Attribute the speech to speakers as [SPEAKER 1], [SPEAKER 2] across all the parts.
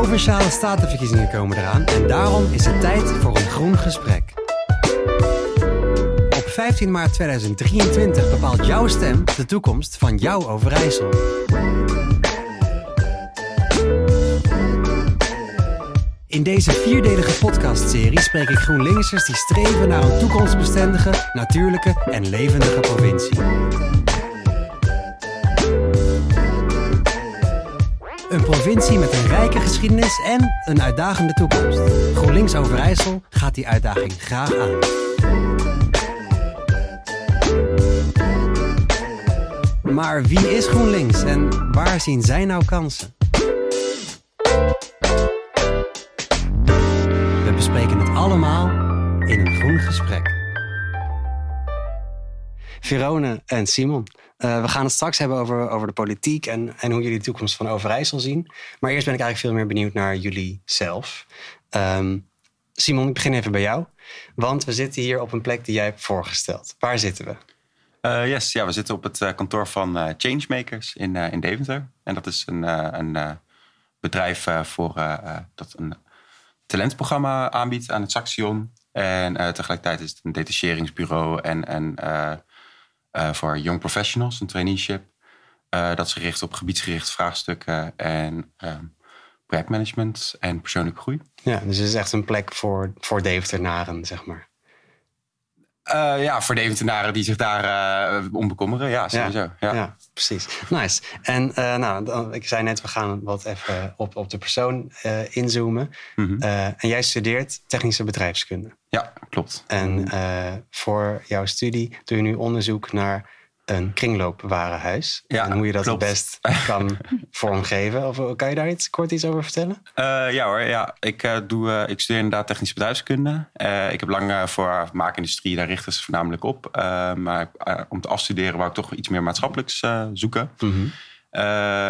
[SPEAKER 1] provinciale statenverkiezingen komen eraan en daarom is het tijd voor een groen gesprek. Op 15 maart 2023 bepaalt jouw stem de toekomst van jouw Overijssel. In deze vierdelige podcastserie spreek ik GroenLinksers die streven naar een toekomstbestendige, natuurlijke en levendige provincie. Een provincie met een rijke geschiedenis en een uitdagende toekomst. GroenLinks Overijssel gaat die uitdaging graag aan. Maar wie is GroenLinks en waar zien zij nou kansen? We bespreken het allemaal in een groen gesprek. Verone en Simon, uh, we gaan het straks hebben over, over de politiek en, en hoe jullie de toekomst van Overijssel zien. Maar eerst ben ik eigenlijk veel meer benieuwd naar jullie zelf. Um, Simon, ik begin even bij jou. Want we zitten hier op een plek die jij hebt voorgesteld. Waar zitten we?
[SPEAKER 2] Uh, yes, ja, we zitten op het uh, kantoor van uh, Changemakers in, in Deventer. En dat is een, een bedrijf voor, dat een talentprogramma aanbiedt aan het Saxion. En tegelijkertijd is het een detacheringsbureau en, en voor young professionals, een traineeship. dat is gericht op gebiedsgericht vraagstukken en projectmanagement en persoonlijke groei.
[SPEAKER 1] Ja, dus het is echt een plek voor, voor Deventenaren, zeg maar.
[SPEAKER 2] Uh, ja, voor Deventenaren die zich daar uh, om bekommeren. Ja, sowieso. Ja,
[SPEAKER 1] ja. ja precies. Nice. En uh, nou, ik zei net, we gaan wat even op, op de persoon inzoomen. Mm -hmm. en jij studeert technische bedrijfskunde.
[SPEAKER 2] Ja, klopt.
[SPEAKER 1] En voor jouw studie doe je nu onderzoek naar een kringloopwarenhuis. Ja, en hoe je dat het best kan vormgeven. Of kan je daar iets, kort iets over vertellen?
[SPEAKER 2] Uh, ja hoor, ja. Ik, uh, doe, uh, ik studeer inderdaad technische bedrijfskunde. ik heb lang voor maakindustrie, daar richten ze voornamelijk op. maar om te afstuderen wou ik toch iets meer maatschappelijks zoeken. Mm -hmm.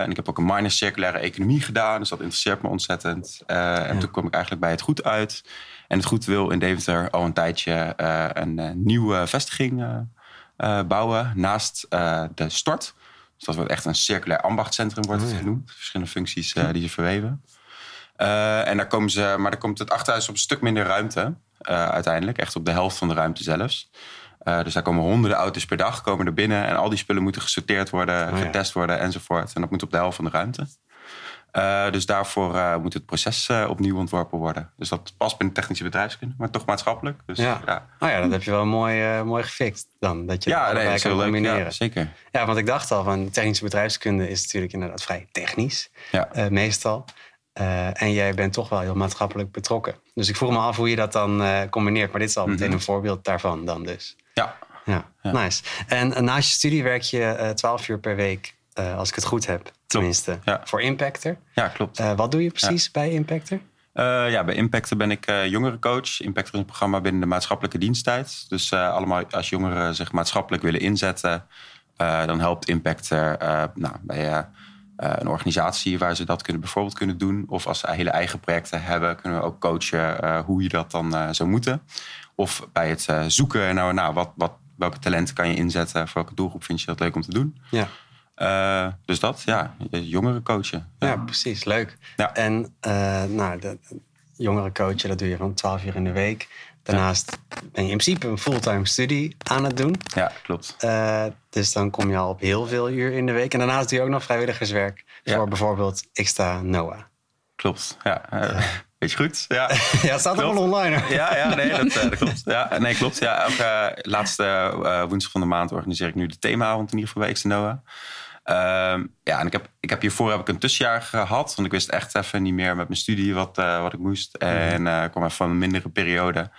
[SPEAKER 2] en ik heb ook een minor circulaire economie gedaan. Dus dat interesseert me ontzettend. En toen kwam ik eigenlijk bij het goed uit. En het goed wil in Deventer al een tijdje een nieuwe vestiging uh, bouwen naast uh, de stort. Dus dat wordt echt een circulair ambachtcentrum wordt het oh, genoemd. Verschillende functies uh, die ze verweven. en daar komen ze, maar dan komt het achterhuis op een stuk minder ruimte uiteindelijk. Echt op de helft van de ruimte zelfs. dus daar komen honderden auto's per dag komen er binnen. En al die spullen moeten gesorteerd worden, oh, getest worden enzovoort. En dat moet op de helft van de ruimte. Uh, dus daarvoor uh, moet het proces uh, opnieuw ontworpen worden. Dus dat past binnen technische bedrijfskunde, maar toch maatschappelijk. Dus,
[SPEAKER 1] ja. ja. Oh ja, dat heb je wel mooi, mooi gefixt dan. Dat je ja, nee, kan combineren.
[SPEAKER 2] Ja, zeker.
[SPEAKER 1] Ja, want ik dacht al, van technische bedrijfskunde is natuurlijk inderdaad vrij technisch. Ja. meestal. en jij bent toch wel heel maatschappelijk betrokken. Dus ik vroeg me af hoe je dat dan combineert. Maar dit is al meteen mhm. een voorbeeld daarvan dan dus.
[SPEAKER 2] Ja.
[SPEAKER 1] Ja, nice. En naast je studie werk je twaalf uur per week, als ik het goed heb. Tenminste, ja. voor Impactor.
[SPEAKER 2] Ja, klopt.
[SPEAKER 1] Uh, wat doe je precies bij Impactor?
[SPEAKER 2] Uh, ja, bij Impactor ben ik uh, jongerencoach. Impactor is een programma binnen de maatschappelijke diensttijd. Dus allemaal als jongeren zich maatschappelijk willen inzetten... dan helpt Impactor nou, bij een organisatie waar ze dat kunnen, bijvoorbeeld kunnen doen. Of als ze hele eigen projecten hebben, kunnen we ook coachen hoe je dat dan zou moeten. Of bij het zoeken naar nou, wat, wat, welke talenten kan je inzetten... voor welke doelgroep vind je dat leuk om te doen...
[SPEAKER 1] Ja.
[SPEAKER 2] Uh, dus dat, ja, jongeren coachen.
[SPEAKER 1] Ja, ja precies, leuk. Ja. En uh, nou, de, jongeren coachen, dat doe je van 12 uur in de week. Daarnaast ben je in principe een fulltime studie aan het doen.
[SPEAKER 2] Ja, klopt.
[SPEAKER 1] Uh, dus dan kom je al op heel veel uur in de week. En daarnaast doe je ook nog vrijwilligerswerk voor bijvoorbeeld Xta Noah.
[SPEAKER 2] Klopt, ja. Weet je goed? Ja,
[SPEAKER 1] ja het staat allemaal online.
[SPEAKER 2] Ja, ja nee, dat, dat, klopt. Ja, nee, klopt. Ja, elke laatste woensdag van de maand organiseer ik nu de themaavond in ieder geval bij Noah. Ehm, ja, en ik heb, ik heb hiervoor heb ik een tussenjaar gehad. Want ik wist echt even niet meer met mijn studie wat, uh, wat ik moest. En uh, kwam even van een mindere periode.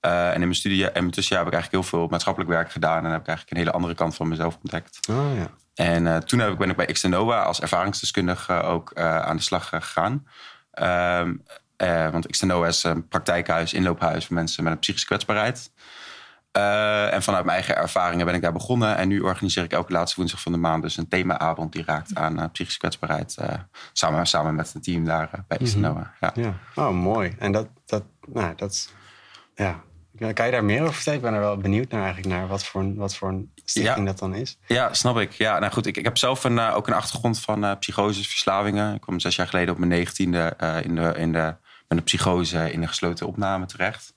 [SPEAKER 2] Uh, en in mijn studie en mijn tussenjaar heb ik eigenlijk heel veel maatschappelijk werk gedaan. En heb ik eigenlijk een hele andere kant van mezelf ontdekt.
[SPEAKER 1] Oh, ja.
[SPEAKER 2] En toen heb ik, ben ik bij Xtenova als ervaringsdeskundige ook aan de slag gegaan. Ehm, want Xtenova is een praktijkhuis, inloophuis voor mensen met een psychische kwetsbaarheid. Uh, en vanuit mijn eigen ervaringen ben ik daar begonnen. En nu organiseer ik elke laatste woensdag van de maand dus een themaavond die raakt aan uh, psychische kwetsbaarheid. Uh, samen, samen met het team daar bij mm -hmm.
[SPEAKER 1] ja. ja. Oh, mooi. En dat, dat, nou, dat ja, Kan je daar meer over vertellen? Ik ben er wel benieuwd naar eigenlijk naar wat voor een, wat voor een stichting dat dan is.
[SPEAKER 2] Ja, snap ik. Ja, nou goed, ik, ik heb zelf een, ook een achtergrond van psychoses, verslavingen. Ik kwam zes jaar geleden op mijn negentiende in de, in de, met een psychose in de gesloten opname terecht.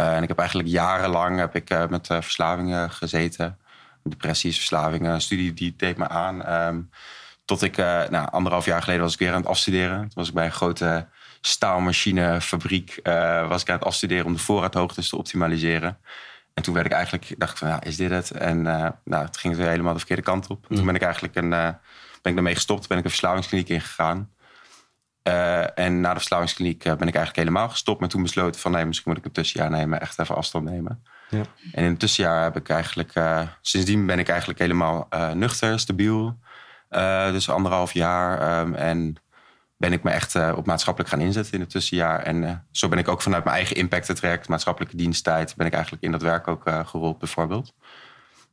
[SPEAKER 2] En ik heb eigenlijk jarenlang heb ik, met verslavingen gezeten. Depressies, verslavingen, een studie die deed me aan. Um, tot ik, nou, anderhalf jaar geleden was ik weer aan het afstuderen. Toen was ik bij een grote staalmachinefabriek uh, was ik aan het afstuderen om de voorraadhoogtes te optimaliseren. En toen werd ik eigenlijk, dacht ik van, ja, is dit het? En uh, nou, het ging weer helemaal de verkeerde kant op. En toen ben ik eigenlijk een, uh, ben ik ermee gestopt, ben ik een verslavingskliniek ingegaan. En na de verslavingskliniek ben ik eigenlijk helemaal gestopt. Maar toen besloten van, nee, misschien moet ik een tussenjaar nemen, echt even afstand nemen. Ja. En in het tussenjaar heb ik eigenlijk, sindsdien ben ik eigenlijk helemaal nuchter, stabiel. dus anderhalf jaar. Um, en ben ik me echt op maatschappelijk gaan inzetten in het tussenjaar. En zo ben ik ook vanuit mijn eigen impact traject, maatschappelijke diensttijd, ben ik eigenlijk in dat werk ook gerold bijvoorbeeld.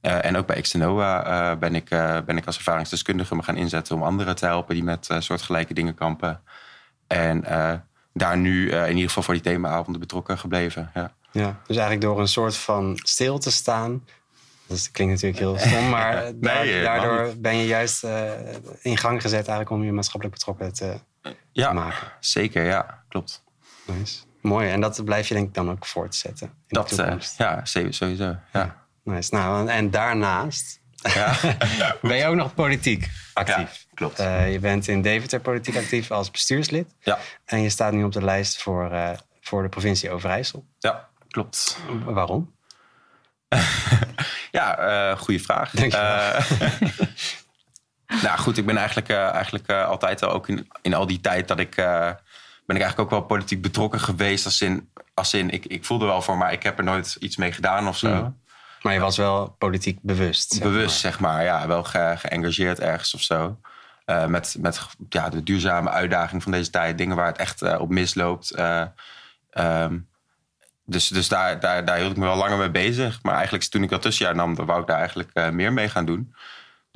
[SPEAKER 2] En ook bij Extenova ben, ik, ben ik als ervaringsdeskundige me gaan inzetten om anderen te helpen die met soortgelijke dingen kampen. En daar nu in ieder geval voor die themaavonden betrokken gebleven. Ja.
[SPEAKER 1] ja, dus eigenlijk door een soort van stil te staan, dat klinkt natuurlijk heel stom, maar nee, daardoor ben je juist in gang gezet eigenlijk om je maatschappelijk betrokken te,
[SPEAKER 2] ja,
[SPEAKER 1] maken.
[SPEAKER 2] Zeker, ja, klopt.
[SPEAKER 1] Nice. Mooi, en dat blijf je denk ik dan ook voortzetten. In
[SPEAKER 2] dat, uh, ja, sowieso. Ja.
[SPEAKER 1] Nice. Nou, en daarnaast ja. ben je ook nog politiek actief.
[SPEAKER 2] Ja, klopt.
[SPEAKER 1] Uh, je bent in Deventer politiek actief als bestuurslid.
[SPEAKER 2] Ja.
[SPEAKER 1] En je staat nu op de lijst voor, uh, voor de provincie Overijssel.
[SPEAKER 2] Ja, klopt.
[SPEAKER 1] Waarom?
[SPEAKER 2] ja, goede vraag.
[SPEAKER 1] Dank
[SPEAKER 2] Nou goed, ik ben eigenlijk, eigenlijk altijd al ook in, in al die tijd dat ik. Ben ik eigenlijk ook wel politiek betrokken geweest. Als in, als in ik, ik voelde wel voor, maar ik heb er nooit iets mee gedaan of zo. Mm.
[SPEAKER 1] Maar je was wel politiek bewust.
[SPEAKER 2] Zeg bewust, maar. zeg maar. Ja, wel ge, geëngageerd ergens of zo. met met ja, de duurzame uitdaging van deze tijd. Dingen waar het echt op misloopt. Um, dus dus daar, daar, daar hield ik me wel langer mee bezig. Maar eigenlijk toen ik dat tussenjaar nam, dan wou ik daar eigenlijk meer mee gaan doen.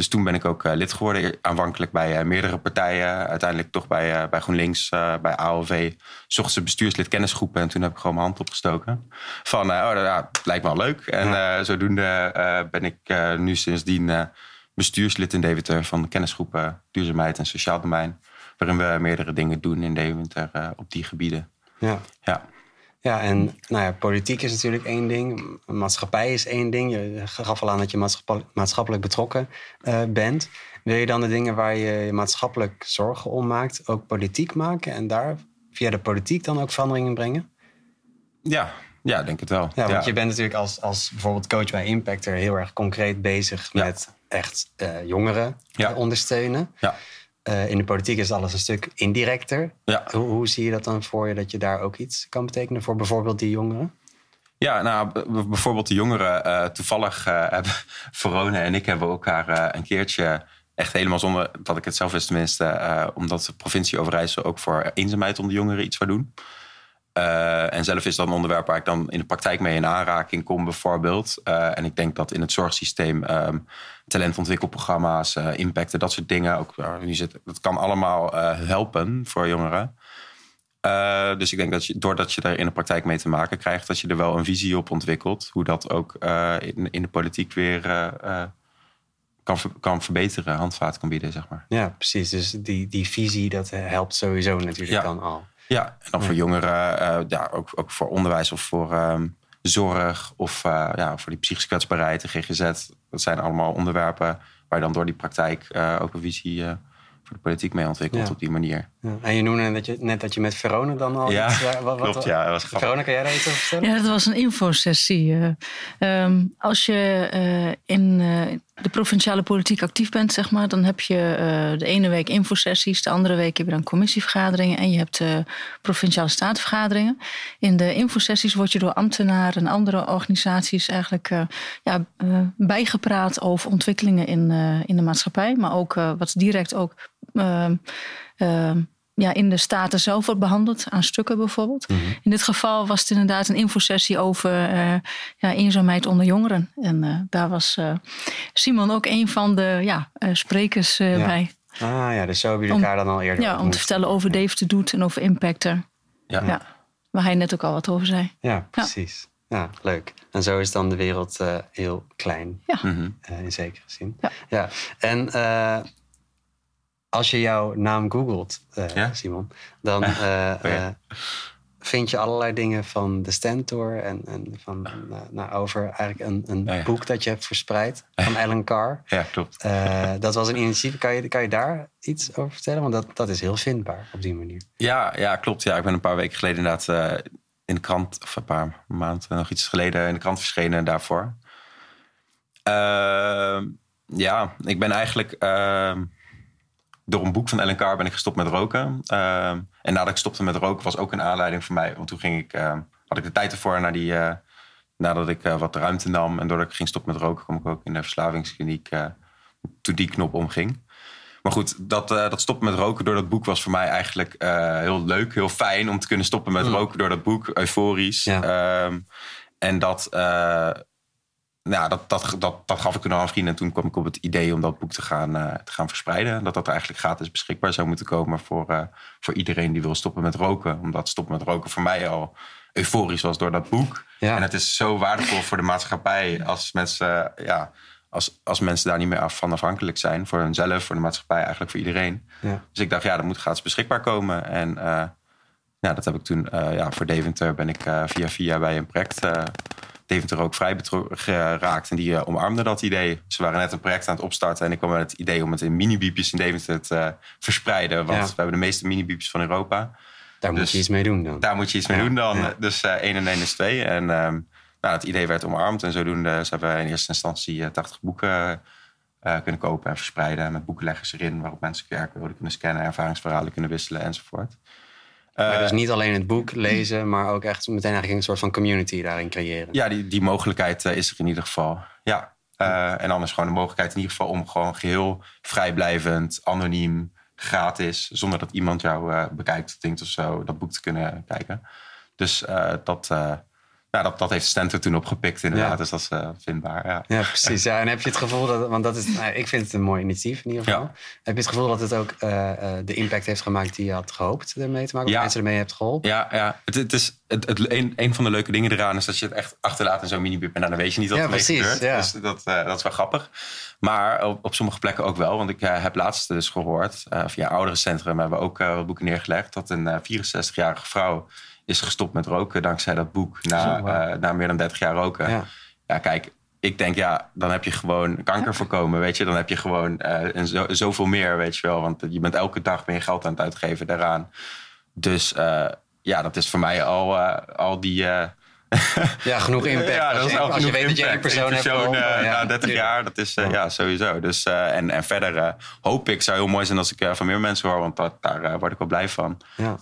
[SPEAKER 2] Dus toen ben ik ook uh, lid geworden. Aanvankelijk bij uh, meerdere partijen. Uiteindelijk toch bij, bij GroenLinks, bij AOV. Zocht ze bestuurslid kennisgroepen. En toen heb ik gewoon mijn hand opgestoken. Van, oh, ja, lijkt me wel leuk. En ja. zodoende ben ik nu sindsdien bestuurslid in Deventer... van de kennisgroepen Duurzaamheid en Sociaal Domein. Waarin we meerdere dingen doen in Deventer op die gebieden.
[SPEAKER 1] Ja.
[SPEAKER 2] ja.
[SPEAKER 1] Ja, en nou ja, politiek is natuurlijk één ding. Maatschappij is één ding. Je gaf al aan dat je maatschappelijk betrokken uh, bent. Wil je dan de dingen waar je je maatschappelijk zorgen om maakt... ook politiek maken en daar via de politiek dan ook veranderingen brengen?
[SPEAKER 2] Ja, ja, denk het wel.
[SPEAKER 1] Ja, want je bent natuurlijk als, als bijvoorbeeld coach bij Impactor... heel erg concreet bezig met echt uh, jongeren
[SPEAKER 2] ja.
[SPEAKER 1] ondersteunen.
[SPEAKER 2] Ja.
[SPEAKER 1] Uh, in de politiek is alles een stuk indirecter.
[SPEAKER 2] Ja.
[SPEAKER 1] Hoe, hoe, zie je dat dan voor je dat je daar ook iets kan betekenen voor bijvoorbeeld die jongeren?
[SPEAKER 2] Ja, nou, bijvoorbeeld de jongeren. Uh, toevallig uh, hebben Verone en ik hebben elkaar een keertje, echt helemaal zonder dat ik het zelf wist tenminste, omdat de provincie Overijssel ook voor eenzaamheid onder jongeren iets zou doen. Uh, en zelf is dat een onderwerp waar ik dan in de praktijk mee in aanraking kom, bijvoorbeeld. Uh, en ik denk dat in het zorgsysteem um, talentontwikkelprogramma's, uh, impacten, dat soort dingen, ook, zit, dat kan allemaal helpen voor jongeren. dus ik denk dat je, doordat je er in de praktijk mee te maken krijgt, dat je er wel een visie op ontwikkelt. Hoe dat ook in, in de politiek weer kan, kan verbeteren, handvaat kan bieden, zeg maar.
[SPEAKER 1] Ja, precies. Dus die, die visie, dat helpt sowieso natuurlijk
[SPEAKER 2] ja.
[SPEAKER 1] dan al.
[SPEAKER 2] Ja, en dan voor jongeren, uh, ja, ook, ook voor onderwijs of voor um, zorg of uh, ja, voor die psychische kwetsbaarheid, de GGZ. Dat zijn allemaal onderwerpen waar je dan door die praktijk uh, ook een visie voor de politiek mee ontwikkelt
[SPEAKER 1] ja.
[SPEAKER 2] op die manier.
[SPEAKER 1] Ja. En je noemde net, je, net dat je met Verona dan al...
[SPEAKER 2] Ja,
[SPEAKER 1] iets, wat,
[SPEAKER 2] klopt.
[SPEAKER 1] Wat,
[SPEAKER 2] ja, dat was
[SPEAKER 1] Verona, kan jij daar iets over vertellen?
[SPEAKER 3] Ja, dat was een infosessie. Um, als je in de provinciale politiek actief bent, zeg maar, dan heb je uh, de ene week infosessies, de andere week heb je dan commissievergaderingen en je hebt uh, provinciale statenvergaderingen. In de infosessies word je door ambtenaren en andere organisaties eigenlijk uh, ja, bijgepraat over ontwikkelingen in, in de maatschappij, maar ook wat direct ook ja, in de Staten zelf wordt behandeld, aan stukken bijvoorbeeld.
[SPEAKER 1] Mm -hmm.
[SPEAKER 3] In dit geval was het inderdaad een infosessie over uh, ja, eenzaamheid onder jongeren. En uh, daar was uh, Simon ook een van de ja, sprekers
[SPEAKER 1] ja.
[SPEAKER 3] bij.
[SPEAKER 1] Ah ja, dus zo hebben jullie elkaar dan al eerder
[SPEAKER 3] Ja, om te vertellen over. Dave te doet en over Impactor.
[SPEAKER 2] Ja.
[SPEAKER 3] ja. Waar hij net ook al wat over zei.
[SPEAKER 1] Ja, precies. ja, leuk. En zo is dan de wereld uh, heel klein.
[SPEAKER 3] Ja.
[SPEAKER 2] Mhm.
[SPEAKER 1] Uh, in zekere zin.
[SPEAKER 3] Ja.
[SPEAKER 1] ja. En uh, als je jouw naam googelt,
[SPEAKER 2] Ja?
[SPEAKER 1] Simon, dan
[SPEAKER 2] ja.
[SPEAKER 1] vind je allerlei dingen van de Stentor en, en van, nou, over eigenlijk een, een
[SPEAKER 2] Ja, ja.
[SPEAKER 1] boek dat je hebt verspreid van Alan Carr.
[SPEAKER 2] Ja, klopt.
[SPEAKER 1] Uh, dat was een initiatief. Kan je, kan je daar iets over vertellen? Want dat, dat is heel vindbaar op die manier.
[SPEAKER 2] Ja, ja, klopt. Ja, ik ben een paar weken geleden inderdaad uh, in de krant, of een paar maanden nog iets geleden in de krant verschenen daarvoor. Uh, ja, ik ben eigenlijk door een boek van Ellen Carr ben ik gestopt met roken. en nadat ik stopte met roken was ook een aanleiding voor mij. Want toen ging ik, had ik de tijd ervoor naar die, uh, nadat ik uh, wat ruimte nam. En doordat ik ging stoppen met roken, kwam ik ook in de verslavingskliniek uh, toen die knop omging. Maar goed, dat, dat stoppen met roken door dat boek was voor mij eigenlijk heel leuk, heel fijn om te kunnen stoppen met mm. roken door dat boek. Euforisch.
[SPEAKER 1] Ja.
[SPEAKER 2] Um, en dat, nou, dat, dat, dat, dat gaf ik toen aan vrienden. En toen kwam ik op het idee om dat boek te gaan, te gaan verspreiden. Dat dat eigenlijk gratis beschikbaar zou moeten komen voor, voor iedereen die wil stoppen met roken. Omdat stoppen met roken voor mij al euforisch was door dat boek.
[SPEAKER 1] Ja.
[SPEAKER 2] En het is zo waardevol voor de maatschappij als mensen, ja, als, als mensen daar niet meer af, van afhankelijk zijn. Voor hunzelf, voor de maatschappij, eigenlijk voor iedereen.
[SPEAKER 1] Ja.
[SPEAKER 2] Dus ik dacht, ja, dat moet gratis beschikbaar komen. En ja, dat heb ik toen, ja, voor Deventer ben ik via via bij een project Deventer ook vrij geraakt. En die omarmden dat idee. Ze waren net een project aan het opstarten. En ik kwam met het idee om het in mini-biepjes in Deventer te verspreiden. Want
[SPEAKER 1] Ja.
[SPEAKER 2] we hebben de meeste mini-biepjes van Europa.
[SPEAKER 1] Daar moet
[SPEAKER 2] Dus
[SPEAKER 1] je iets mee doen dan.
[SPEAKER 2] Daar moet je iets mee
[SPEAKER 1] Ja,
[SPEAKER 2] doen dan.
[SPEAKER 1] ja.
[SPEAKER 2] Dus uh, 1 en 1 is 2. En um, nou, het idee werd omarmd. En zodoende ze hebben we in eerste instantie uh, 80 boeken uh, kunnen kopen en verspreiden. Met boekenleggers erin waarop mensen QR-code kunnen scannen, ervaringsverhalen kunnen wisselen enzovoort.
[SPEAKER 1] Maar
[SPEAKER 2] Uh,
[SPEAKER 1] dus niet alleen het boek lezen, maar ook echt meteen eigenlijk een soort van community daarin creëren.
[SPEAKER 2] Ja, die, die mogelijkheid uh, is er in ieder geval. Ja. Uh, en anders gewoon de mogelijkheid in ieder geval om gewoon geheel vrijblijvend, anoniem, gratis, zonder dat iemand jou uh, bekijkt of denkt of zo, dat boek te kunnen kijken. Dus uh, dat, ja, dat, dat heeft Stenter toen opgepikt inderdaad,
[SPEAKER 1] Ja.
[SPEAKER 2] dus dat is uh, vindbaar. Ja.
[SPEAKER 1] Ja, precies. Ja, en heb je het gevoel dat, want dat is, nou, ik vind het een mooi initiatief in ieder geval.
[SPEAKER 2] Ja.
[SPEAKER 1] Heb je het gevoel dat het ook uh, uh, de impact heeft gemaakt die je had gehoopt ermee te maken? Of mensen ermee hebt geholpen?
[SPEAKER 2] Ja, ja. Het, het is, het, het, een, een van de leuke dingen eraan is dat je het echt achterlaat in zo'n minibub. En dan weet je niet wat
[SPEAKER 1] Ja, precies,
[SPEAKER 2] gebeurt.
[SPEAKER 1] ja.
[SPEAKER 2] Dus dat, uh, dat is wel grappig. Maar op, op sommige plekken ook wel. Want ik heb laatst dus gehoord, via ouderencentrum hebben we ook boeken neergelegd. Dat een 64-jarige vrouw is gestopt met roken dankzij dat boek. Na,
[SPEAKER 1] Zo, wow.
[SPEAKER 2] uh, na meer dan 30 jaar roken.
[SPEAKER 1] Ja.
[SPEAKER 2] ja, kijk, ik denk ja, dan heb je gewoon kanker voorkomen, weet je. Dan heb je gewoon uh, en zo, zoveel meer, weet je wel. Want je bent elke dag meer geld aan het uitgeven daaraan. Dus uh, ja, dat is voor mij al, al die...
[SPEAKER 1] Ja, genoeg impact.
[SPEAKER 2] Ja,
[SPEAKER 1] als
[SPEAKER 2] dat is
[SPEAKER 1] je,
[SPEAKER 2] al
[SPEAKER 1] als je weet dat persoon, hebt
[SPEAKER 2] persoon uh,
[SPEAKER 1] ja,
[SPEAKER 2] na 30
[SPEAKER 1] tuurlijk.
[SPEAKER 2] jaar, dat is uh, ja, sowieso. Dus, uh, en, en verder hoop ik, zou heel mooi zijn als ik van meer mensen hoor, want dat, daar word ik wel blij van.
[SPEAKER 1] Ja.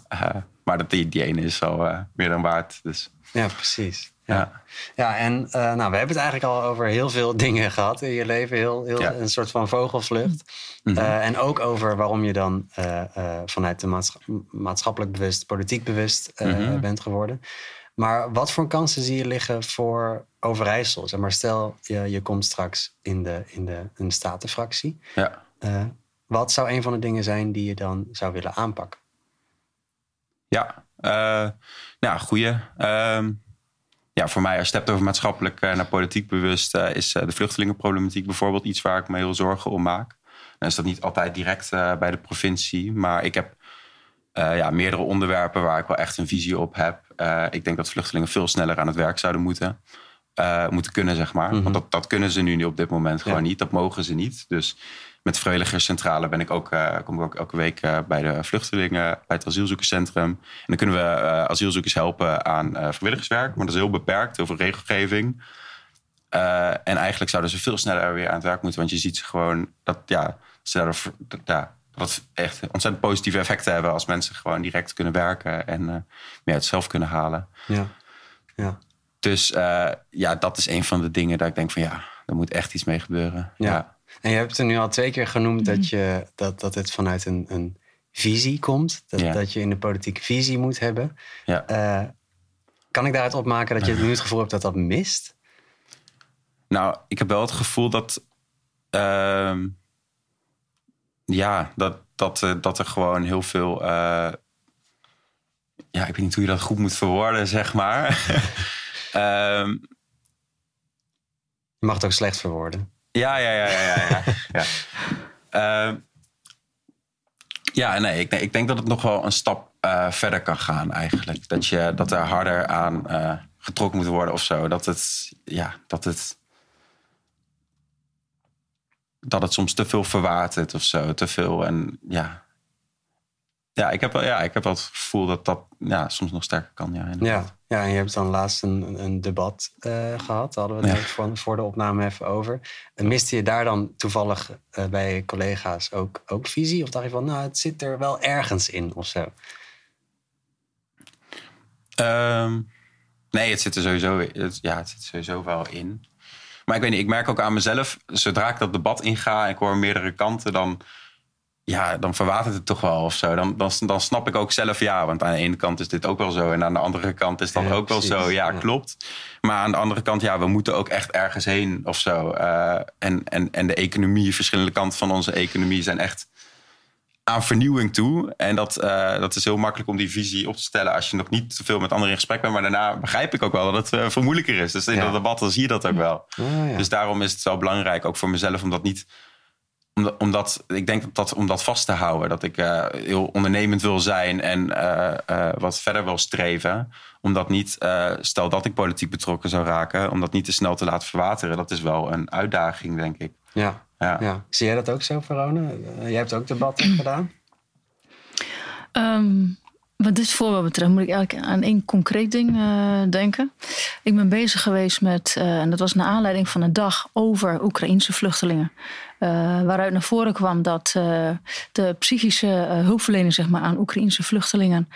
[SPEAKER 2] Maar dat, die, die ene is al uh, meer dan waard. Dus,
[SPEAKER 1] Ja, precies.
[SPEAKER 2] ja.
[SPEAKER 1] Ja, en uh, nou, we hebben het eigenlijk al over heel veel dingen gehad in je leven. Heel, heel,
[SPEAKER 2] Ja.
[SPEAKER 1] Een soort van vogelvlucht.
[SPEAKER 2] Mhm.
[SPEAKER 1] Uh, en ook over waarom je dan uh, vanuit de maatscha maatschappelijk bewust, politiek bewust
[SPEAKER 2] Mhm.
[SPEAKER 1] bent geworden. Maar wat voor kansen zie je liggen voor Overijssel? Zeg maar, stel, je, je komt straks in de, in de, in de statenfractie.
[SPEAKER 2] ja.
[SPEAKER 1] Wat zou een van de dingen zijn die je dan zou willen aanpakken?
[SPEAKER 2] Ja, uh, nou, goeie. Uh, ja, voor mij, als je het over maatschappelijk uh, naar politiek bewust, uh, is de vluchtelingenproblematiek bijvoorbeeld iets waar ik me heel zorgen om maak. Dan is dat niet altijd direct bij de provincie, maar ik heb ja, meerdere onderwerpen waar ik wel echt een visie op heb. Ik denk dat vluchtelingen veel sneller aan het werk zouden moeten, uh, moeten kunnen, zeg maar.
[SPEAKER 1] Mhm.
[SPEAKER 2] Mm -hmm. Want dat, dat kunnen ze nu op dit moment gewoon
[SPEAKER 1] Ja.
[SPEAKER 2] niet. Dat mogen ze niet. Dus met Vrijwilligerscentrale ben ik ook, uh, kom ik ook elke week uh, bij de vluchtelingen, bij het asielzoekerscentrum. En dan kunnen we asielzoekers helpen aan vrijwilligerswerk, maar dat is heel beperkt, heel veel regelgeving. En eigenlijk zouden ze veel sneller weer aan het werk moeten, want je ziet ze gewoon dat, ja, ze daardoor, dat, ja, het echt ontzettend positieve effecten hebben als mensen gewoon direct kunnen werken en meer uit zelf kunnen halen.
[SPEAKER 1] Ja. ja.
[SPEAKER 2] Dus uh, ja, dat is een van de dingen dat ik denk van ja, er moet echt iets mee gebeuren.
[SPEAKER 1] Ja.
[SPEAKER 2] ja.
[SPEAKER 1] En je hebt er nu al twee keer genoemd dat, je, dat, dat het vanuit een, een visie komt. Dat,
[SPEAKER 2] Ja.
[SPEAKER 1] dat je in de politiek visie moet hebben.
[SPEAKER 2] Ja.
[SPEAKER 1] Uh, kan ik daaruit opmaken dat je nu het gevoel hebt dat dat mist?
[SPEAKER 2] Nou, ik heb wel het gevoel dat. Uh, ja, dat, dat, uh, dat er gewoon heel veel. Uh, ja, ik weet niet hoe je dat goed moet verwoorden, zeg maar. Ehm,
[SPEAKER 1] Je mag het ook slecht verwoorden.
[SPEAKER 2] ja, ja, ja, ja, ja. ja. ja. Ehm, ja, nee ik, nee, ik denk dat het nog wel een stap eh, verder kan gaan eigenlijk. Dat, je, dat er harder aan eh, getrokken moet worden of zo. Dat het, ja, dat het, dat het soms te veel verwatert of zo. Te veel en ja. Ja, ik heb wel, ja, ik heb wel het gevoel dat dat ja, soms nog sterker kan. Ja, inderdaad.
[SPEAKER 1] Ja, ja, en je hebt dan laatst een, een debat eh, gehad. Daar hadden we het
[SPEAKER 2] Ja.
[SPEAKER 1] net voor, voor de opname even over. En miste je daar dan toevallig eh, bij collega's ook, ook visie? Of dacht je van, nou, het zit er wel ergens in of zo?
[SPEAKER 2] Ehm, nee, het zit er sowieso, het, ja, het zit sowieso wel in. Maar ik weet niet, ik merk ook aan mezelf, zodra ik dat debat inga en ik hoor meerdere kanten, dan, ja, dan verwatert het toch wel of zo. Dan, dan, dan snap ik ook zelf, ja, want aan de ene kant is dit ook wel zo en aan de andere kant is dat
[SPEAKER 1] Ja,
[SPEAKER 2] ook wel zo. Ja, klopt. Maar aan de andere kant, ja, we moeten ook echt ergens heen of zo. Eh, en, en, en de economie, verschillende kanten van onze economie zijn echt aan vernieuwing toe. En dat, eh, dat is heel makkelijk om die visie op te stellen als je nog niet te veel met anderen in gesprek bent. Maar daarna begrijp ik ook wel dat het eh, veel moeilijker is. Dus in
[SPEAKER 1] Ja.
[SPEAKER 2] dat debat dan zie je dat ook wel.
[SPEAKER 1] Ja.
[SPEAKER 2] Dus daarom is het wel belangrijk, ook voor mezelf, om dat niet. Omdat, omdat ik denk dat, dat om dat vast te houden. Dat ik eh, heel ondernemend wil zijn en eh, eh, wat verder wil streven. Om dat niet, eh, stel dat ik politiek betrokken zou raken, om dat niet te snel te laten verwateren. Dat is wel een uitdaging, denk ik.
[SPEAKER 1] ja,
[SPEAKER 2] Ja.
[SPEAKER 1] ja. Zie jij dat ook zo, Verone? Jij hebt ook debatten gedaan?
[SPEAKER 3] Ehm, wat dit voorbeeld betreft moet ik eigenlijk aan één concreet ding eh, denken. Ik ben bezig geweest met, eh, en dat was naar aanleiding van een dag over Oekraïnse vluchtelingen. Eh, waaruit naar voren kwam dat eh, de psychische eh, hulpverlening zeg maar, aan Oekraïnse vluchtelingen,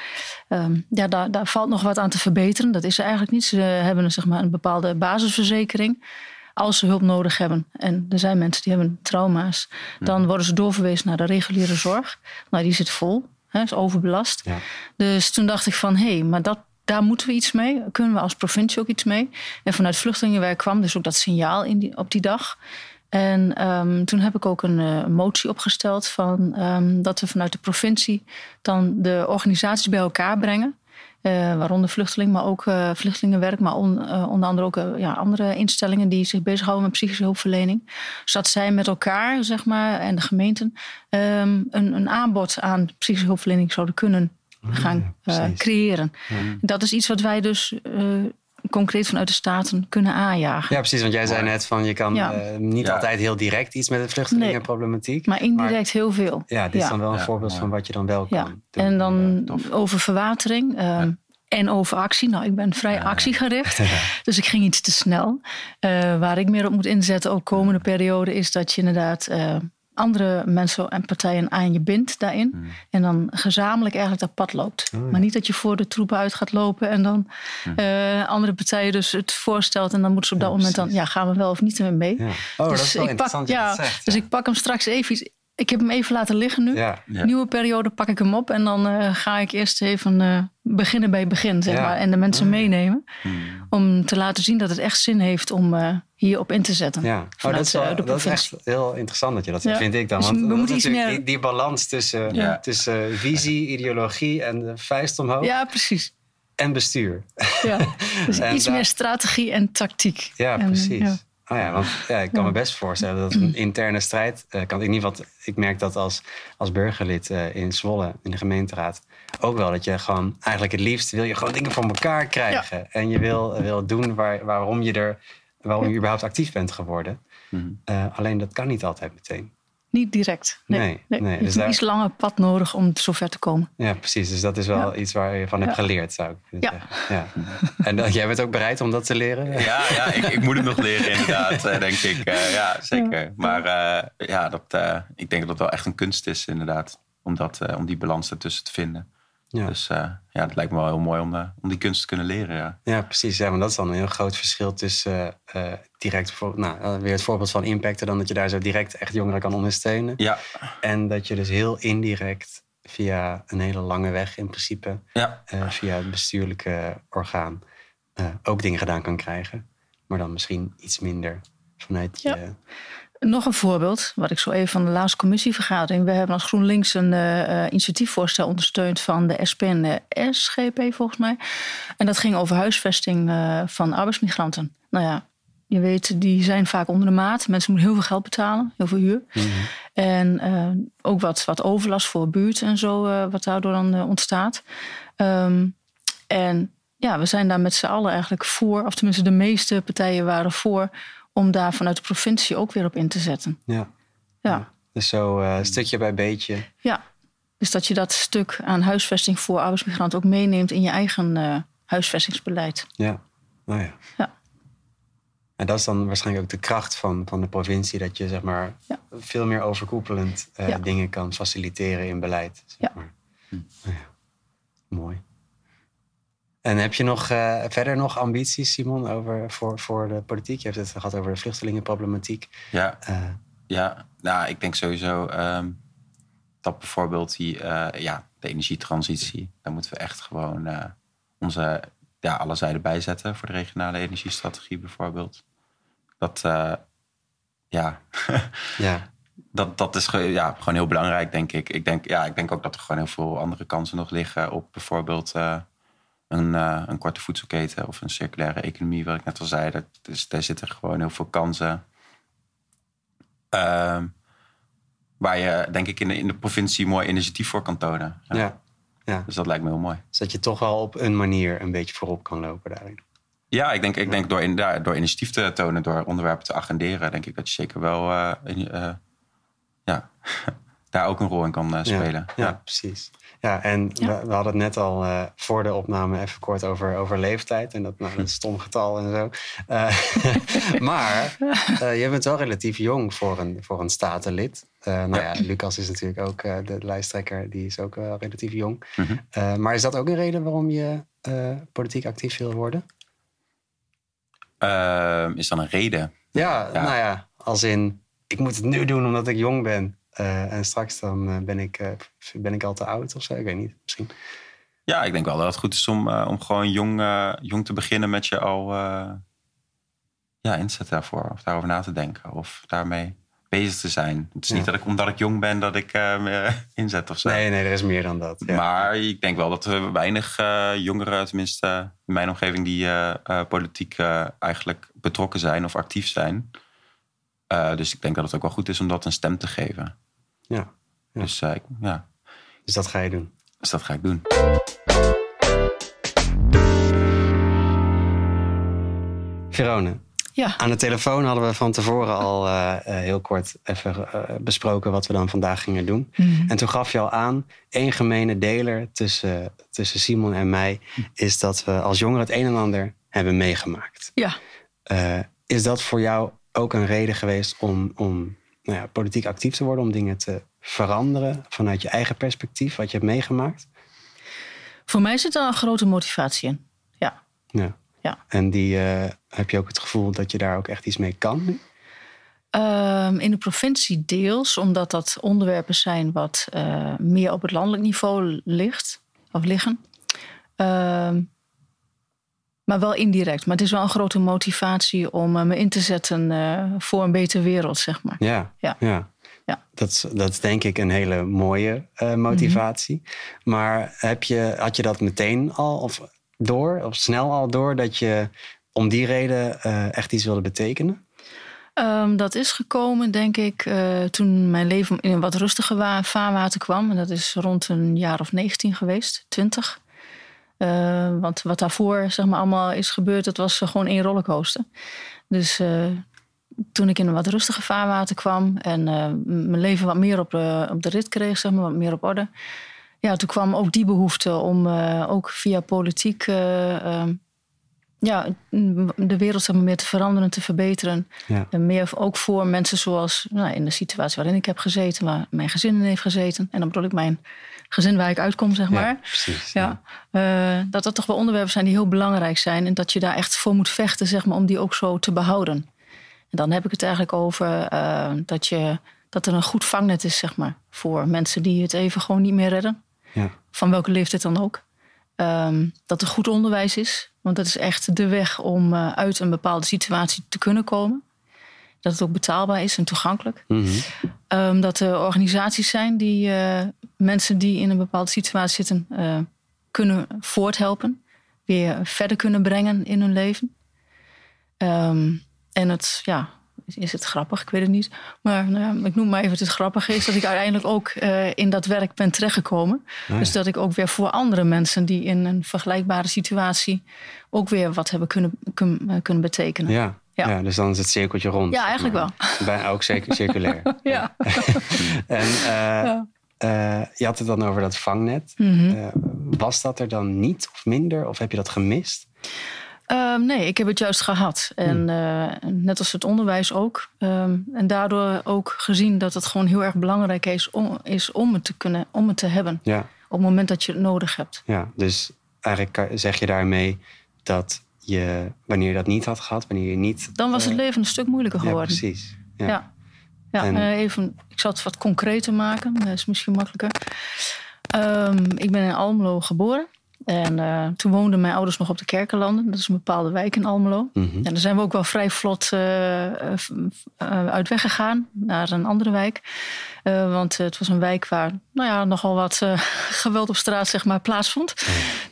[SPEAKER 3] ehm, ja, daar, daar valt nog wat aan te verbeteren. Dat is er eigenlijk niet. Ze hebben zeg maar, een bepaalde basisverzekering. Als ze hulp nodig hebben, en er zijn mensen die hebben trauma's, dan worden ze doorverwezen naar de reguliere zorg. Nou, die zit vol, hè, is overbelast.
[SPEAKER 1] Ja.
[SPEAKER 3] Dus toen dacht ik van, hé, hey, maar dat, daar moeten we iets mee. Kunnen we als provincie ook iets mee? En vanuit vluchtelingenwerk kwam dus ook dat signaal in die, op die dag. En ehm, toen heb ik ook een eh, motie opgesteld van ehm, dat we vanuit de provincie dan de organisaties bij elkaar brengen. Eh, waaronder vluchteling, maar ook eh, vluchtelingenwerk, maar on- onder andere ook ja, andere instellingen die zich bezighouden met psychische hulpverlening. Zodat zij met elkaar, zeg maar, en de gemeenten ehm, een, een aanbod aan psychische hulpverlening zouden kunnen gaan eh,
[SPEAKER 1] precies.
[SPEAKER 3] creëren. Dat is iets wat wij dus concreet vanuit de Staten kunnen aanjagen.
[SPEAKER 1] Ja, precies. Want jij zei net van je kan
[SPEAKER 3] Ja.
[SPEAKER 1] eh, niet
[SPEAKER 2] Ja.
[SPEAKER 1] altijd heel direct iets met de vluchtelingenproblematiek.
[SPEAKER 3] Maar indirect heel veel.
[SPEAKER 1] Ja, dit is dan wel een
[SPEAKER 2] Ja,
[SPEAKER 1] voorbeeld van wat je dan wel kan doen.
[SPEAKER 3] en dan over verwatering ehm, en over actie. Nou, ik ben vrij actiegericht, dus ik ging iets te snel. Eh, waar ik meer op moet inzetten, ook komende periode, is dat je inderdaad eh, andere mensen en partijen aan je bindt daarin.
[SPEAKER 2] Hmm.
[SPEAKER 3] En dan gezamenlijk eigenlijk dat pad loopt.
[SPEAKER 1] Oh, ja.
[SPEAKER 3] Maar niet dat je voor de troepen uit gaat lopen en dan
[SPEAKER 2] Hmm.
[SPEAKER 3] eh, andere partijen dus het voorstelt. En dan moeten ze op dat
[SPEAKER 1] Ja,
[SPEAKER 3] moment dan, ja, gaan we wel of niet ermee mee.
[SPEAKER 1] Ja. Oh, dat
[SPEAKER 3] Dus
[SPEAKER 1] is wel
[SPEAKER 3] ik
[SPEAKER 1] interessant
[SPEAKER 3] pak,
[SPEAKER 1] dat je
[SPEAKER 3] ja,
[SPEAKER 1] dat zegt.
[SPEAKER 3] Dus ik pak hem straks even iets. Ik heb hem even laten liggen nu.
[SPEAKER 1] Ja.
[SPEAKER 2] Ja.
[SPEAKER 3] Nieuwe periode pak ik hem op en dan eh, ga ik eerst even eh, beginnen bij het begin, zeg
[SPEAKER 1] Ja.
[SPEAKER 3] maar. En de mensen
[SPEAKER 1] Ah.
[SPEAKER 3] meenemen.
[SPEAKER 2] Hmm.
[SPEAKER 3] Om te laten zien dat het echt zin heeft om eh, hierop in te zetten.
[SPEAKER 1] Ja, oh,
[SPEAKER 3] Vanuit,
[SPEAKER 1] dat, is wel,
[SPEAKER 3] de
[SPEAKER 1] dat is echt heel interessant dat je dat vind ik dan.
[SPEAKER 3] Dus
[SPEAKER 1] Want
[SPEAKER 3] we
[SPEAKER 1] dat
[SPEAKER 3] moeten iets
[SPEAKER 1] natuurlijk
[SPEAKER 3] meer-
[SPEAKER 1] die, die balans tussen,
[SPEAKER 2] Ja.
[SPEAKER 1] tussen visie, ideologie en de vuist omhoog
[SPEAKER 3] Ja, precies.
[SPEAKER 1] en bestuur.
[SPEAKER 3] Ja. Dus
[SPEAKER 1] En
[SPEAKER 3] iets
[SPEAKER 1] daar-
[SPEAKER 3] meer strategie en tactiek.
[SPEAKER 1] Ja,
[SPEAKER 3] En,
[SPEAKER 1] precies. Oh ja, want ja, ik kan
[SPEAKER 3] Ja.
[SPEAKER 1] me best voorstellen dat een interne strijd eh, kan. In ieder geval, ik merk dat als, als burgerlid eh, in Zwolle, in de gemeenteraad, ook wel dat je gewoon eigenlijk het liefst wil je gewoon dingen voor elkaar krijgen. En je wil, wil doen waar, waarom je er, waarom je überhaupt actief bent geworden.
[SPEAKER 2] Mhm.
[SPEAKER 1] Eh, alleen dat kan niet altijd meteen.
[SPEAKER 3] Niet direct. Nee,
[SPEAKER 1] Nee,
[SPEAKER 3] nee.
[SPEAKER 1] nee, dus
[SPEAKER 3] hebt een
[SPEAKER 1] daar-
[SPEAKER 3] iets langer pad nodig om zover te komen.
[SPEAKER 1] Ja, precies. Dus dat is wel
[SPEAKER 3] Ja.
[SPEAKER 1] iets waar je van hebt
[SPEAKER 3] Ja.
[SPEAKER 1] geleerd, zou ik
[SPEAKER 3] Ja.
[SPEAKER 1] zeggen. Ja. En dat, jij bent ook bereid om dat te leren?
[SPEAKER 2] Ja, ja ik, ik moet het nog leren inderdaad, eh, denk ik. Eh, ja, zeker. Maar eh, ja, dat, eh, ik denk dat het wel echt een kunst is inderdaad. Om, dat, eh, om die balans ertussen te vinden.
[SPEAKER 1] Ja.
[SPEAKER 2] Dus eh, ja, het lijkt me wel heel mooi om, eh, om die kunst te kunnen leren. Ja.
[SPEAKER 1] Ja, precies. Ja, maar dat is dan een heel groot verschil tussen eh, eh, direct, voor, nou, weer het voorbeeld van impacten, dan dat je daar zo direct echt jongeren kan ondersteunen.
[SPEAKER 2] Ja,
[SPEAKER 1] En dat je dus heel indirect via een hele lange weg in principe,
[SPEAKER 2] ja,
[SPEAKER 1] via het bestuurlijke orgaan, eh, ook dingen gedaan kan krijgen. Maar dan misschien iets minder vanuit je.
[SPEAKER 3] Nog een voorbeeld, wat ik zo even van de laatste commissievergadering. We hebben als GroenLinks een uh, initiatiefvoorstel ondersteund van de SP en de SGP volgens mij. En dat ging over huisvesting uh, van arbeidsmigranten. Nou ja, je weet, die zijn vaak onder de maat. Mensen moeten heel veel geld betalen, heel veel huur. Mm -hmm. En ook wat, wat overlast voor buurt en zo, wat daardoor dan ontstaat. Um, en ja, we zijn daar met z'n allen eigenlijk voor, of tenminste de meeste partijen waren voor, om daar vanuit de provincie ook weer op in te zetten.
[SPEAKER 1] Ja. ja. Dus zo uh, stukje bij beetje.
[SPEAKER 3] Ja. Dus dat je dat stuk aan huisvesting voor arbeidsmigranten ook meeneemt in je eigen uh, huisvestingsbeleid.
[SPEAKER 1] Ja. Nou ja.
[SPEAKER 3] ja.
[SPEAKER 1] En dat is dan waarschijnlijk ook de kracht van, van de provincie, dat je zeg maar
[SPEAKER 3] ja.
[SPEAKER 1] veel meer overkoepelend uh,
[SPEAKER 3] Ja.
[SPEAKER 1] dingen kan faciliteren in beleid. Zeg
[SPEAKER 3] Ja.
[SPEAKER 1] maar. Nou ja. Mooi. En heb je nog eh, verder nog ambities, Simon, over, voor, voor de politiek? Je hebt het gehad over de vluchtelingenproblematiek.
[SPEAKER 2] Ja,
[SPEAKER 1] Eh,
[SPEAKER 2] ja, nou, ik denk sowieso ehm, dat bijvoorbeeld die, eh, ja, de energietransitie, daar moeten we echt gewoon onze ja, alle zijden bijzetten voor de regionale energiestrategie bijvoorbeeld. Dat, ja,
[SPEAKER 1] ja.
[SPEAKER 2] dat, dat is ja, gewoon heel belangrijk, denk ik. Ik denk, ja, ik denk ook dat er gewoon heel veel andere kansen nog liggen op bijvoorbeeld een, eh, een korte voedselketen of een circulaire economie, wat ik net al zei. Dat, dus, daar zitten gewoon heel veel kansen. Ehm, waar je, denk ik, in de, in de provincie mooi initiatief voor kan tonen. Ja.
[SPEAKER 1] Ja.
[SPEAKER 2] Dus dat lijkt me heel mooi.
[SPEAKER 1] Dus dat je toch wel op een manier een beetje voorop kan lopen daarin.
[SPEAKER 2] Ja, ik denk, ik denk door, in, daar- door initiatief te tonen, door onderwerpen te agenderen, denk ik dat je zeker wel eh, in- eh, ja, daar ook een rol in kan eh, spelen.
[SPEAKER 1] Ja, ja, precies. Ja, en
[SPEAKER 3] Ja.
[SPEAKER 1] We, we hadden het net al eh, voor de opname even kort over, over leeftijd. En dat, nou, dat een stom getal en zo. Eh, maar eh, je bent wel relatief jong voor een, voor een statenlid. Eh, nou ja.
[SPEAKER 2] Ja.
[SPEAKER 1] Lucas is natuurlijk ook eh, de lijsttrekker. Die is ook wel relatief jong.
[SPEAKER 2] Mhm.
[SPEAKER 1] Eh, maar is dat ook een reden waarom je eh, politiek actief wil worden?
[SPEAKER 2] Ehm, is dan een reden?
[SPEAKER 1] Ja,
[SPEAKER 2] Ja.
[SPEAKER 1] nou ja, als in... Ik moet het nu doen omdat ik jong ben. Eh, en straks dan eh, ben, ik, eh, ben ik al te oud of zo. Ik weet niet, misschien.
[SPEAKER 2] Ja, ik denk wel dat het goed is om, om gewoon jong, jong te beginnen met je al ja, inzet daarvoor. Of daarover na te denken. Of daarmee bezig te zijn. Het is
[SPEAKER 1] Ja.
[SPEAKER 2] niet dat ik, omdat ik jong ben, dat ik me inzet of zo.
[SPEAKER 1] Nee, nee, er is meer dan dat. Ja.
[SPEAKER 2] Maar ik denk wel dat er weinig jongeren, tenminste in mijn omgeving, die politiek eigenlijk betrokken zijn of actief zijn. Dus ik denk dat het ook wel goed is om dat een stem te geven.
[SPEAKER 1] Ja. Ja.
[SPEAKER 2] Dus, eh, ik- ja,
[SPEAKER 1] Dus dat ga je doen.
[SPEAKER 2] dus dat ga ik doen.
[SPEAKER 1] Verone,
[SPEAKER 3] Ja,
[SPEAKER 1] aan de telefoon hadden we van tevoren al eh, eh, heel kort even besproken wat we dan vandaag gingen doen.
[SPEAKER 3] Mhm.
[SPEAKER 1] En toen gaf je al aan, één gemene deler tussen, tussen Simon en mij is dat we als jongeren het een en ander hebben meegemaakt.
[SPEAKER 3] ja.
[SPEAKER 1] Eh, is dat voor jou ook een reden geweest om, om nou ja, politiek actief te worden, om dingen te veranderen vanuit je eigen perspectief, wat je hebt meegemaakt?
[SPEAKER 3] Voor mij zit daar een grote motivatie in. Ja.
[SPEAKER 1] Ja.
[SPEAKER 3] Ja.
[SPEAKER 1] En die, eh, heb je ook het gevoel dat je daar ook echt iets mee kan?
[SPEAKER 3] Ehm, in de provincie deels, omdat dat onderwerpen zijn wat eh, meer op het landelijk niveau ligt of liggen. Ehm, maar wel indirect. Maar het is wel een grote motivatie om eh, me in te zetten eh, voor een betere wereld, zeg maar.
[SPEAKER 1] Ja,
[SPEAKER 3] Ja.
[SPEAKER 1] ja.
[SPEAKER 3] Ja.
[SPEAKER 1] Dat, is, dat is denk ik een hele mooie eh, motivatie. Maar heb je, had je dat meteen al of door, of snel al door, dat je om die reden echt iets wilde betekenen?
[SPEAKER 3] Ehm, dat is gekomen, denk ik, toen mijn leven in een wat rustiger wa- vaarwater kwam. En dat is rond een jaar of 19 geweest, 20. Eh, want wat daarvoor zeg maar, allemaal is gebeurd, dat was gewoon één rollercoaster. Dus eh, toen ik in een wat rustiger vaarwater kwam en eh, mijn leven wat meer op de, op de rit kreeg, zeg maar, wat meer op orde. Ja, toen kwam ook die behoefte om ook via politiek ja, de wereld zeg maar, meer te veranderen, te verbeteren.
[SPEAKER 1] Ja.
[SPEAKER 3] En meer ook voor mensen zoals nou, in de situatie waarin ik heb gezeten, waar mijn gezin in heeft gezeten. En dan bedoel ik mijn gezin waar ik uitkom, zeg maar.
[SPEAKER 1] Ja, precies.
[SPEAKER 3] Ja, eh, dat dat toch wel onderwerpen zijn die heel belangrijk zijn. En dat je daar echt voor moet vechten, zeg maar, om die ook zo te behouden. En dan heb ik het eigenlijk over eh, dat, je, dat er een goed vangnet is, zeg maar, voor mensen die het even gewoon niet meer redden.
[SPEAKER 1] Ja.
[SPEAKER 3] Van welke leeftijd dan ook. Ehm, dat er goed onderwijs is. Want dat is echt de weg om eh, uit een bepaalde situatie te kunnen komen. Dat het ook betaalbaar is en toegankelijk.
[SPEAKER 1] Mhm.
[SPEAKER 3] Um, dat er organisaties zijn die uh, mensen die in een bepaalde situatie zitten uh, kunnen voorthelpen. Weer verder kunnen brengen in hun leven. Um, en het, ja, is het grappig? Ik weet het niet. Maar nou ja, ik noem maar even het grappige is dat ik uiteindelijk ook uh, in dat werk ben terechtgekomen. ja. Dus dat ik ook weer voor andere mensen die in een vergelijkbare situatie ook weer wat hebben kunnen, kun, kunnen betekenen.
[SPEAKER 1] Ja. Ja. ja. dus dan is het cirkeltje rond.
[SPEAKER 3] Ja, eigenlijk
[SPEAKER 1] maar. wel. Bijna ook zeker circulair.
[SPEAKER 3] ja.
[SPEAKER 1] en uh, ja. uh, je had het dan over dat vangnet. Mm
[SPEAKER 3] Mhm.
[SPEAKER 1] -hmm. was dat er dan niet of minder? Of heb je dat gemist?
[SPEAKER 3] Um, nee, ik heb het juist gehad. En uh, net als het onderwijs ook. Um, en daardoor ook gezien dat het gewoon heel erg belangrijk is om, is om het te kunnen, om het te hebben.
[SPEAKER 1] Ja.
[SPEAKER 3] Op het moment dat je het nodig hebt.
[SPEAKER 1] Ja, dus eigenlijk zeg je daarmee dat je, wanneer je dat niet had gehad, wanneer je niet.
[SPEAKER 3] Dan was het leven een stuk moeilijker geworden.
[SPEAKER 1] Ja, precies. Ja.
[SPEAKER 3] ja. ja en... even, ik zal het wat concreter maken, dat is misschien makkelijker. Um, ik ben in Almelo geboren. En uh, toen woonden mijn ouders nog op de Kerkenlanden. Dat is een bepaalde wijk in Almelo.
[SPEAKER 1] Mm -hmm.
[SPEAKER 3] En daar zijn we ook wel vrij vlot uh, uit weggegaan naar een andere wijk. Uh, want het was een wijk waar nou ja, nogal wat geweld op straat zeg maar, plaatsvond.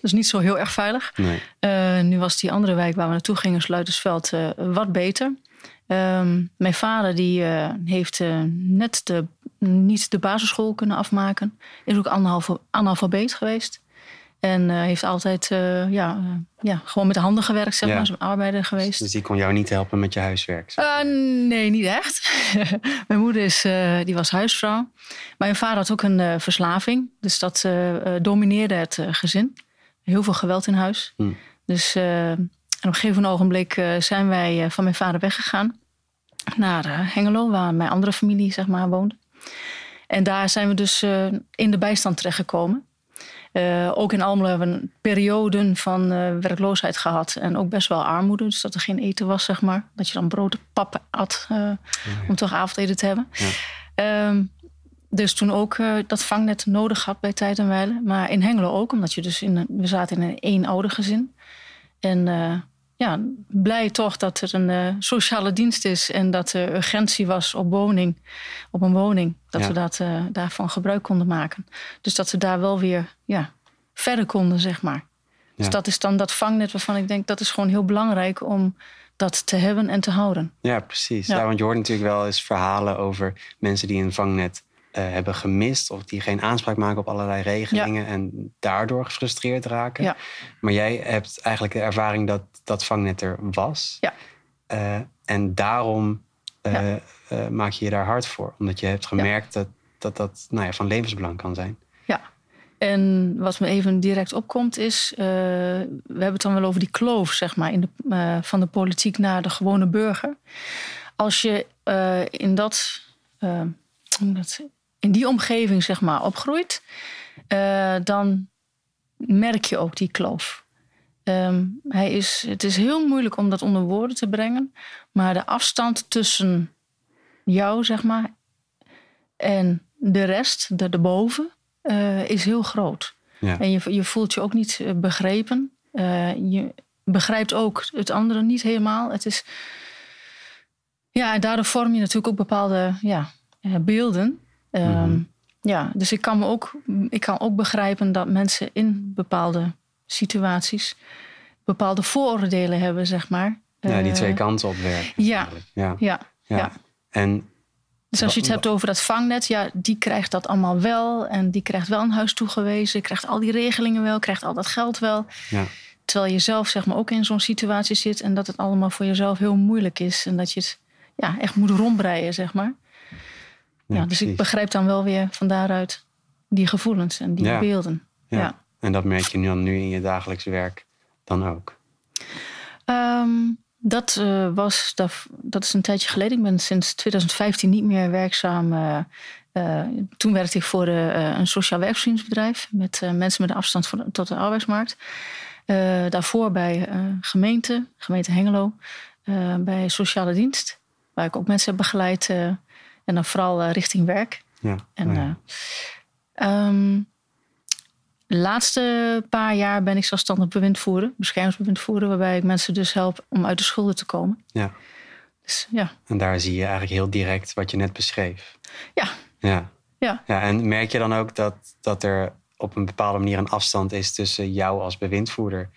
[SPEAKER 3] Dus niet zo heel erg veilig.
[SPEAKER 1] Nee.
[SPEAKER 3] Nu was die andere wijk waar we naartoe gingen, Sluitersveld, wat beter. Um, mijn vader die, heeft net de, niet de basisschool kunnen afmaken. Is ook analfabeet geweest. En uh, heeft altijd uh, ja, uh, ja, gewoon met de handen gewerkt, zeg
[SPEAKER 1] Ja.
[SPEAKER 3] maar. Een arbeider geweest.
[SPEAKER 1] Dus die kon jou niet helpen met je huiswerk?
[SPEAKER 3] nee, niet echt. Mijn moeder is, die was huisvrouw. Maar mijn vader had ook een verslaving. Dus dat domineerde het gezin. Heel veel geweld in huis.
[SPEAKER 1] Hm.
[SPEAKER 3] Dus op een gegeven ogenblik zijn wij van mijn vader weggegaan. Naar Hengelo, waar mijn andere familie zeg maar, woonde. En daar zijn we dus in de bijstand terechtgekomen. Uh, ook in Almelo hebben we perioden van uh, werkloosheid gehad. En ook best wel armoede. Dus dat er geen eten was, zeg maar. Dat je dan brood en pap at uh, ja, ja. om toch avondeten te hebben.
[SPEAKER 1] Ja.
[SPEAKER 3] Um, dus toen ook dat vangnet nodig had bij tijd en wijle. Maar in Hengelo ook, omdat je dus in we zaten in een eenoudergezin. En ja, blij toch dat er een sociale dienst is. En dat er urgentie was op woning, op een woning. Dat
[SPEAKER 1] Ja.
[SPEAKER 3] we dat, daarvan gebruik konden maken. Dus dat we daar wel weer ja, verder konden, zeg maar. Dus dat is dan dat vangnet waarvan ik denk... dat is gewoon heel belangrijk om dat te hebben en te houden.
[SPEAKER 1] Ja, precies.
[SPEAKER 3] Ja.
[SPEAKER 1] Want je hoort natuurlijk wel eens verhalen over mensen die een vangnet eh, hebben gemist. Of die geen aanspraak maken op allerlei regelingen. En daardoor gefrustreerd raken.
[SPEAKER 3] Ja.
[SPEAKER 1] Maar jij hebt eigenlijk de ervaring dat dat vangnet er was.
[SPEAKER 3] Ja.
[SPEAKER 1] Eh, en daarom eh, eh, maak je je daar hard voor. Omdat je hebt gemerkt dat dat, dat nou ja, van levensbelang kan zijn.
[SPEAKER 3] Ja. En wat me even direct opkomt is... eh, we hebben het dan wel over die kloof, zeg maar... In de, eh, van de politiek naar de gewone burger. Als je eh, in dat... eh, dat in die omgeving, zeg maar, opgroeit... eh, dan merk je ook die kloof. Ehm, hij is, het is heel moeilijk om dat onder woorden te brengen... maar de afstand tussen jou, zeg maar... en de rest, de, de boven, eh, is heel groot.
[SPEAKER 1] Ja.
[SPEAKER 3] En je, je voelt je ook niet eh, begrepen. Je begrijpt ook het andere niet helemaal. Het is... Ja, en daardoor vorm je natuurlijk ook bepaalde ja, eh, Ehm,
[SPEAKER 1] Mhm.
[SPEAKER 3] Ja, dus ik kan, me ook, ik kan ook begrijpen dat mensen in bepaalde situaties... bepaalde vooroordelen hebben, zeg maar.
[SPEAKER 1] Ja, die
[SPEAKER 3] Eh,
[SPEAKER 1] twee kanten op werken.
[SPEAKER 3] ja.
[SPEAKER 1] Ja.
[SPEAKER 3] Ja.
[SPEAKER 1] En
[SPEAKER 3] Dus als je het hebt over dat vangnet, ja, die krijgt dat allemaal wel. En die krijgt wel een huis toegewezen, krijgt al die regelingen wel, krijgt al dat geld wel.
[SPEAKER 1] ja,
[SPEAKER 3] Terwijl je zelf zeg maar, ook in zo'n situatie zit en dat het allemaal voor jezelf heel moeilijk is. En dat je het ja, echt moet rondbreien, zeg maar. Ja, dus ik begrijp dan wel weer van daaruit die gevoelens en die beelden.
[SPEAKER 1] Ja.
[SPEAKER 3] Ja.
[SPEAKER 1] En dat merk je nu, dan nu in je dagelijks werk dan ook.
[SPEAKER 3] Ehm, dat, eh, was, dat, dat is een tijdje geleden. Ik ben sinds 2015 niet meer werkzaam. eh, eh, toen werkte ik voor een sociaal werkvoorzieningsbedrijf met mensen met een afstand voor tot de arbeidsmarkt. Daarvoor bij gemeente, gemeente Hengelo, bij sociale dienst, waar ik ook mensen heb begeleid. En dan vooral eh, richting werk.
[SPEAKER 1] Ja.
[SPEAKER 3] En,
[SPEAKER 1] Oh ja.
[SPEAKER 3] eh, ehm, de laatste paar jaar ben ik zelfstandig bewindvoerder, beschermingsbewindvoerder, waarbij ik mensen dus help om uit de schulden te komen.
[SPEAKER 1] ja.
[SPEAKER 3] Dus ja.
[SPEAKER 1] En daar zie je eigenlijk heel direct wat je net beschreef.
[SPEAKER 3] Ja.
[SPEAKER 1] Ja.
[SPEAKER 3] Ja.
[SPEAKER 1] ja en merk je dan ook dat, dat er op een bepaalde manier een afstand is tussen jou als bewindvoerder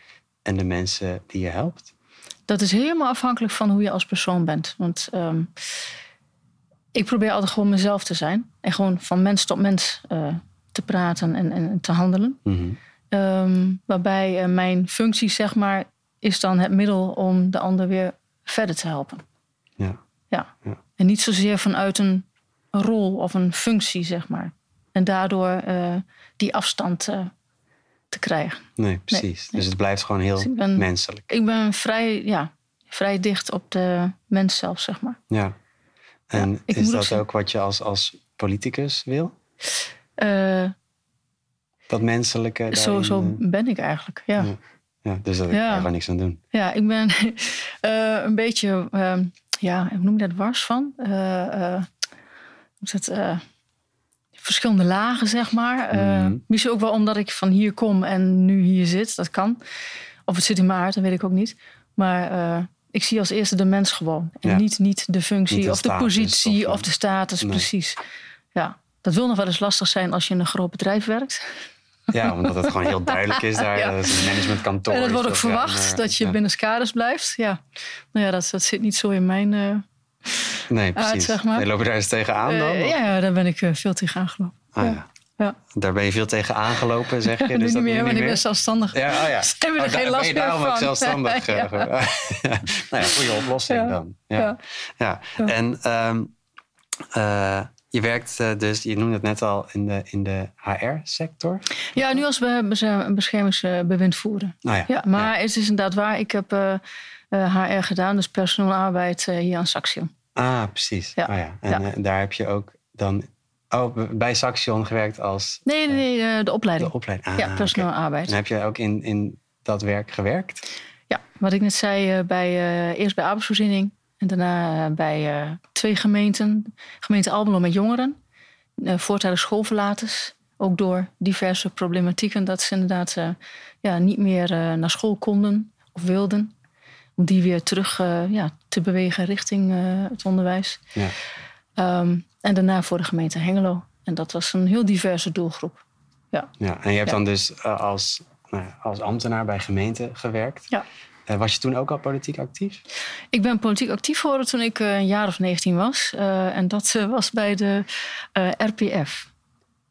[SPEAKER 1] en de mensen die je helpt?
[SPEAKER 3] Dat is helemaal afhankelijk van hoe je als persoon bent. Want ehm, ik probeer altijd gewoon mezelf te zijn. En gewoon van mens tot mens uh, te praten en, en te handelen.
[SPEAKER 1] Mhm.
[SPEAKER 3] Ehm, waarbij uh, mijn functie, zeg maar, is dan het middel om de ander weer verder te helpen.
[SPEAKER 1] Ja.
[SPEAKER 3] Ja.
[SPEAKER 1] Ja.
[SPEAKER 3] En niet zozeer vanuit een rol of een functie, zeg maar. En daardoor uh, die afstand te krijgen.
[SPEAKER 1] Nee, precies.
[SPEAKER 3] nee.
[SPEAKER 1] Dus het blijft gewoon heel
[SPEAKER 3] Dus ik ben-
[SPEAKER 1] menselijk.
[SPEAKER 3] Ik ben vrij, ja, vrij dicht op de mens zelf, zeg maar.
[SPEAKER 1] Ja. En
[SPEAKER 3] Ja,
[SPEAKER 1] is dat ook wat je als, als politicus wil?
[SPEAKER 3] Eh,
[SPEAKER 1] Dat menselijke?
[SPEAKER 3] zo,
[SPEAKER 1] daarin,
[SPEAKER 3] zo
[SPEAKER 1] eh,
[SPEAKER 3] ben ik eigenlijk, ja.
[SPEAKER 1] Ja. ja, dus daar
[SPEAKER 3] Ja.
[SPEAKER 1] kan niks aan doen.
[SPEAKER 3] Ja, ik ben eh, een beetje, ehm, ja, hoe noem je dat, wars van? Het, verschillende lagen, zeg maar.
[SPEAKER 1] Mhm.
[SPEAKER 3] Misschien ook wel omdat ik van hier kom en nu hier zit, dat kan. Of het zit in mijn aard, dat weet ik ook niet. Maar ik zie als eerste de mens gewoon. En
[SPEAKER 1] Ja.
[SPEAKER 3] niet, niet de functie
[SPEAKER 1] Niet de
[SPEAKER 3] of de positie
[SPEAKER 1] of-
[SPEAKER 3] of, de status,
[SPEAKER 1] Nee.
[SPEAKER 3] precies. Ja, dat wil nog wel eens lastig zijn als je in een groot bedrijf werkt.
[SPEAKER 1] Ja, omdat het gewoon heel duidelijk is daar.
[SPEAKER 3] Ja.
[SPEAKER 1] Dat is een managementkantoor.
[SPEAKER 3] En het
[SPEAKER 1] is
[SPEAKER 3] wordt ook verwacht
[SPEAKER 1] ja,
[SPEAKER 3] dat je binnen kaders blijft. Ja, nou ja, dat, dat zit niet zo in mijn... eh,
[SPEAKER 1] Nee, precies.
[SPEAKER 3] zeg maar.
[SPEAKER 1] Nee, loop je daar eens tegenaan dan?
[SPEAKER 3] Eh, ja, daar ben ik eh, veel tegen aangelopen.
[SPEAKER 1] Ah,
[SPEAKER 3] ja.
[SPEAKER 1] Ja. Daar ben je veel tegen aangelopen, zeg je?
[SPEAKER 3] nu
[SPEAKER 1] Dus
[SPEAKER 3] niet
[SPEAKER 1] dat
[SPEAKER 3] meer,
[SPEAKER 1] nu
[SPEAKER 3] want ik ben
[SPEAKER 1] meer?
[SPEAKER 3] zelfstandig.
[SPEAKER 1] Ja, oh ja.
[SPEAKER 3] Dus hebben we
[SPEAKER 1] Oh,
[SPEAKER 3] er
[SPEAKER 1] daar
[SPEAKER 3] geen
[SPEAKER 1] ben
[SPEAKER 3] last meer
[SPEAKER 1] ook
[SPEAKER 3] van.
[SPEAKER 1] zelfstandig.
[SPEAKER 3] Ja.
[SPEAKER 1] eh, nou ja, goede oplossing
[SPEAKER 3] Ja.
[SPEAKER 1] dan. Ja. Ja. En ehm, eh, je werkt eh, dus, je noemde het net al, in de, in de HR-sector.
[SPEAKER 3] Ja, nu als we een beschermingsbewind voeren.
[SPEAKER 1] Nou ja,
[SPEAKER 3] Ja, maar het is inderdaad waar. Ik heb HR gedaan, dus personeel en arbeid eh, hier aan Saxion.
[SPEAKER 1] Ah, precies.
[SPEAKER 3] Ja.
[SPEAKER 1] Oh, ja. En daar heb je ook dan oh, bij Saxion gewerkt als
[SPEAKER 3] Nee, nee, nee, eh, de
[SPEAKER 1] de
[SPEAKER 3] opleiding.
[SPEAKER 1] opleiding. Ah,
[SPEAKER 3] ja, personeel en arbeid.
[SPEAKER 1] En heb je ook in, in dat werk gewerkt?
[SPEAKER 3] Ja, wat ik net zei, eh, bij, eh, eerst bij arbeidsvoorziening en daarna eh, bij eh, twee gemeenten. Gemeente Almelo met jongeren, uh, voortijdig schoolverlaters. Ook door diverse problematieken dat ze inderdaad eh, ja, niet meer eh, naar school konden of wilden. Om die weer terug eh, ja, te bewegen richting eh, het onderwijs.
[SPEAKER 1] Ja.
[SPEAKER 3] Ehm, en daarna voor de gemeente Hengelo. En dat was een heel diverse doelgroep.
[SPEAKER 1] Ja, en je hebt
[SPEAKER 3] Ja.
[SPEAKER 1] dan dus eh, als, nou, ja, als ambtenaar bij gemeente gewerkt.
[SPEAKER 3] Ja.
[SPEAKER 1] Eh, was je toen ook al politiek actief?
[SPEAKER 3] Ik ben politiek actief geworden toen ik eh, een jaar of 19 was. En dat was bij de RPF.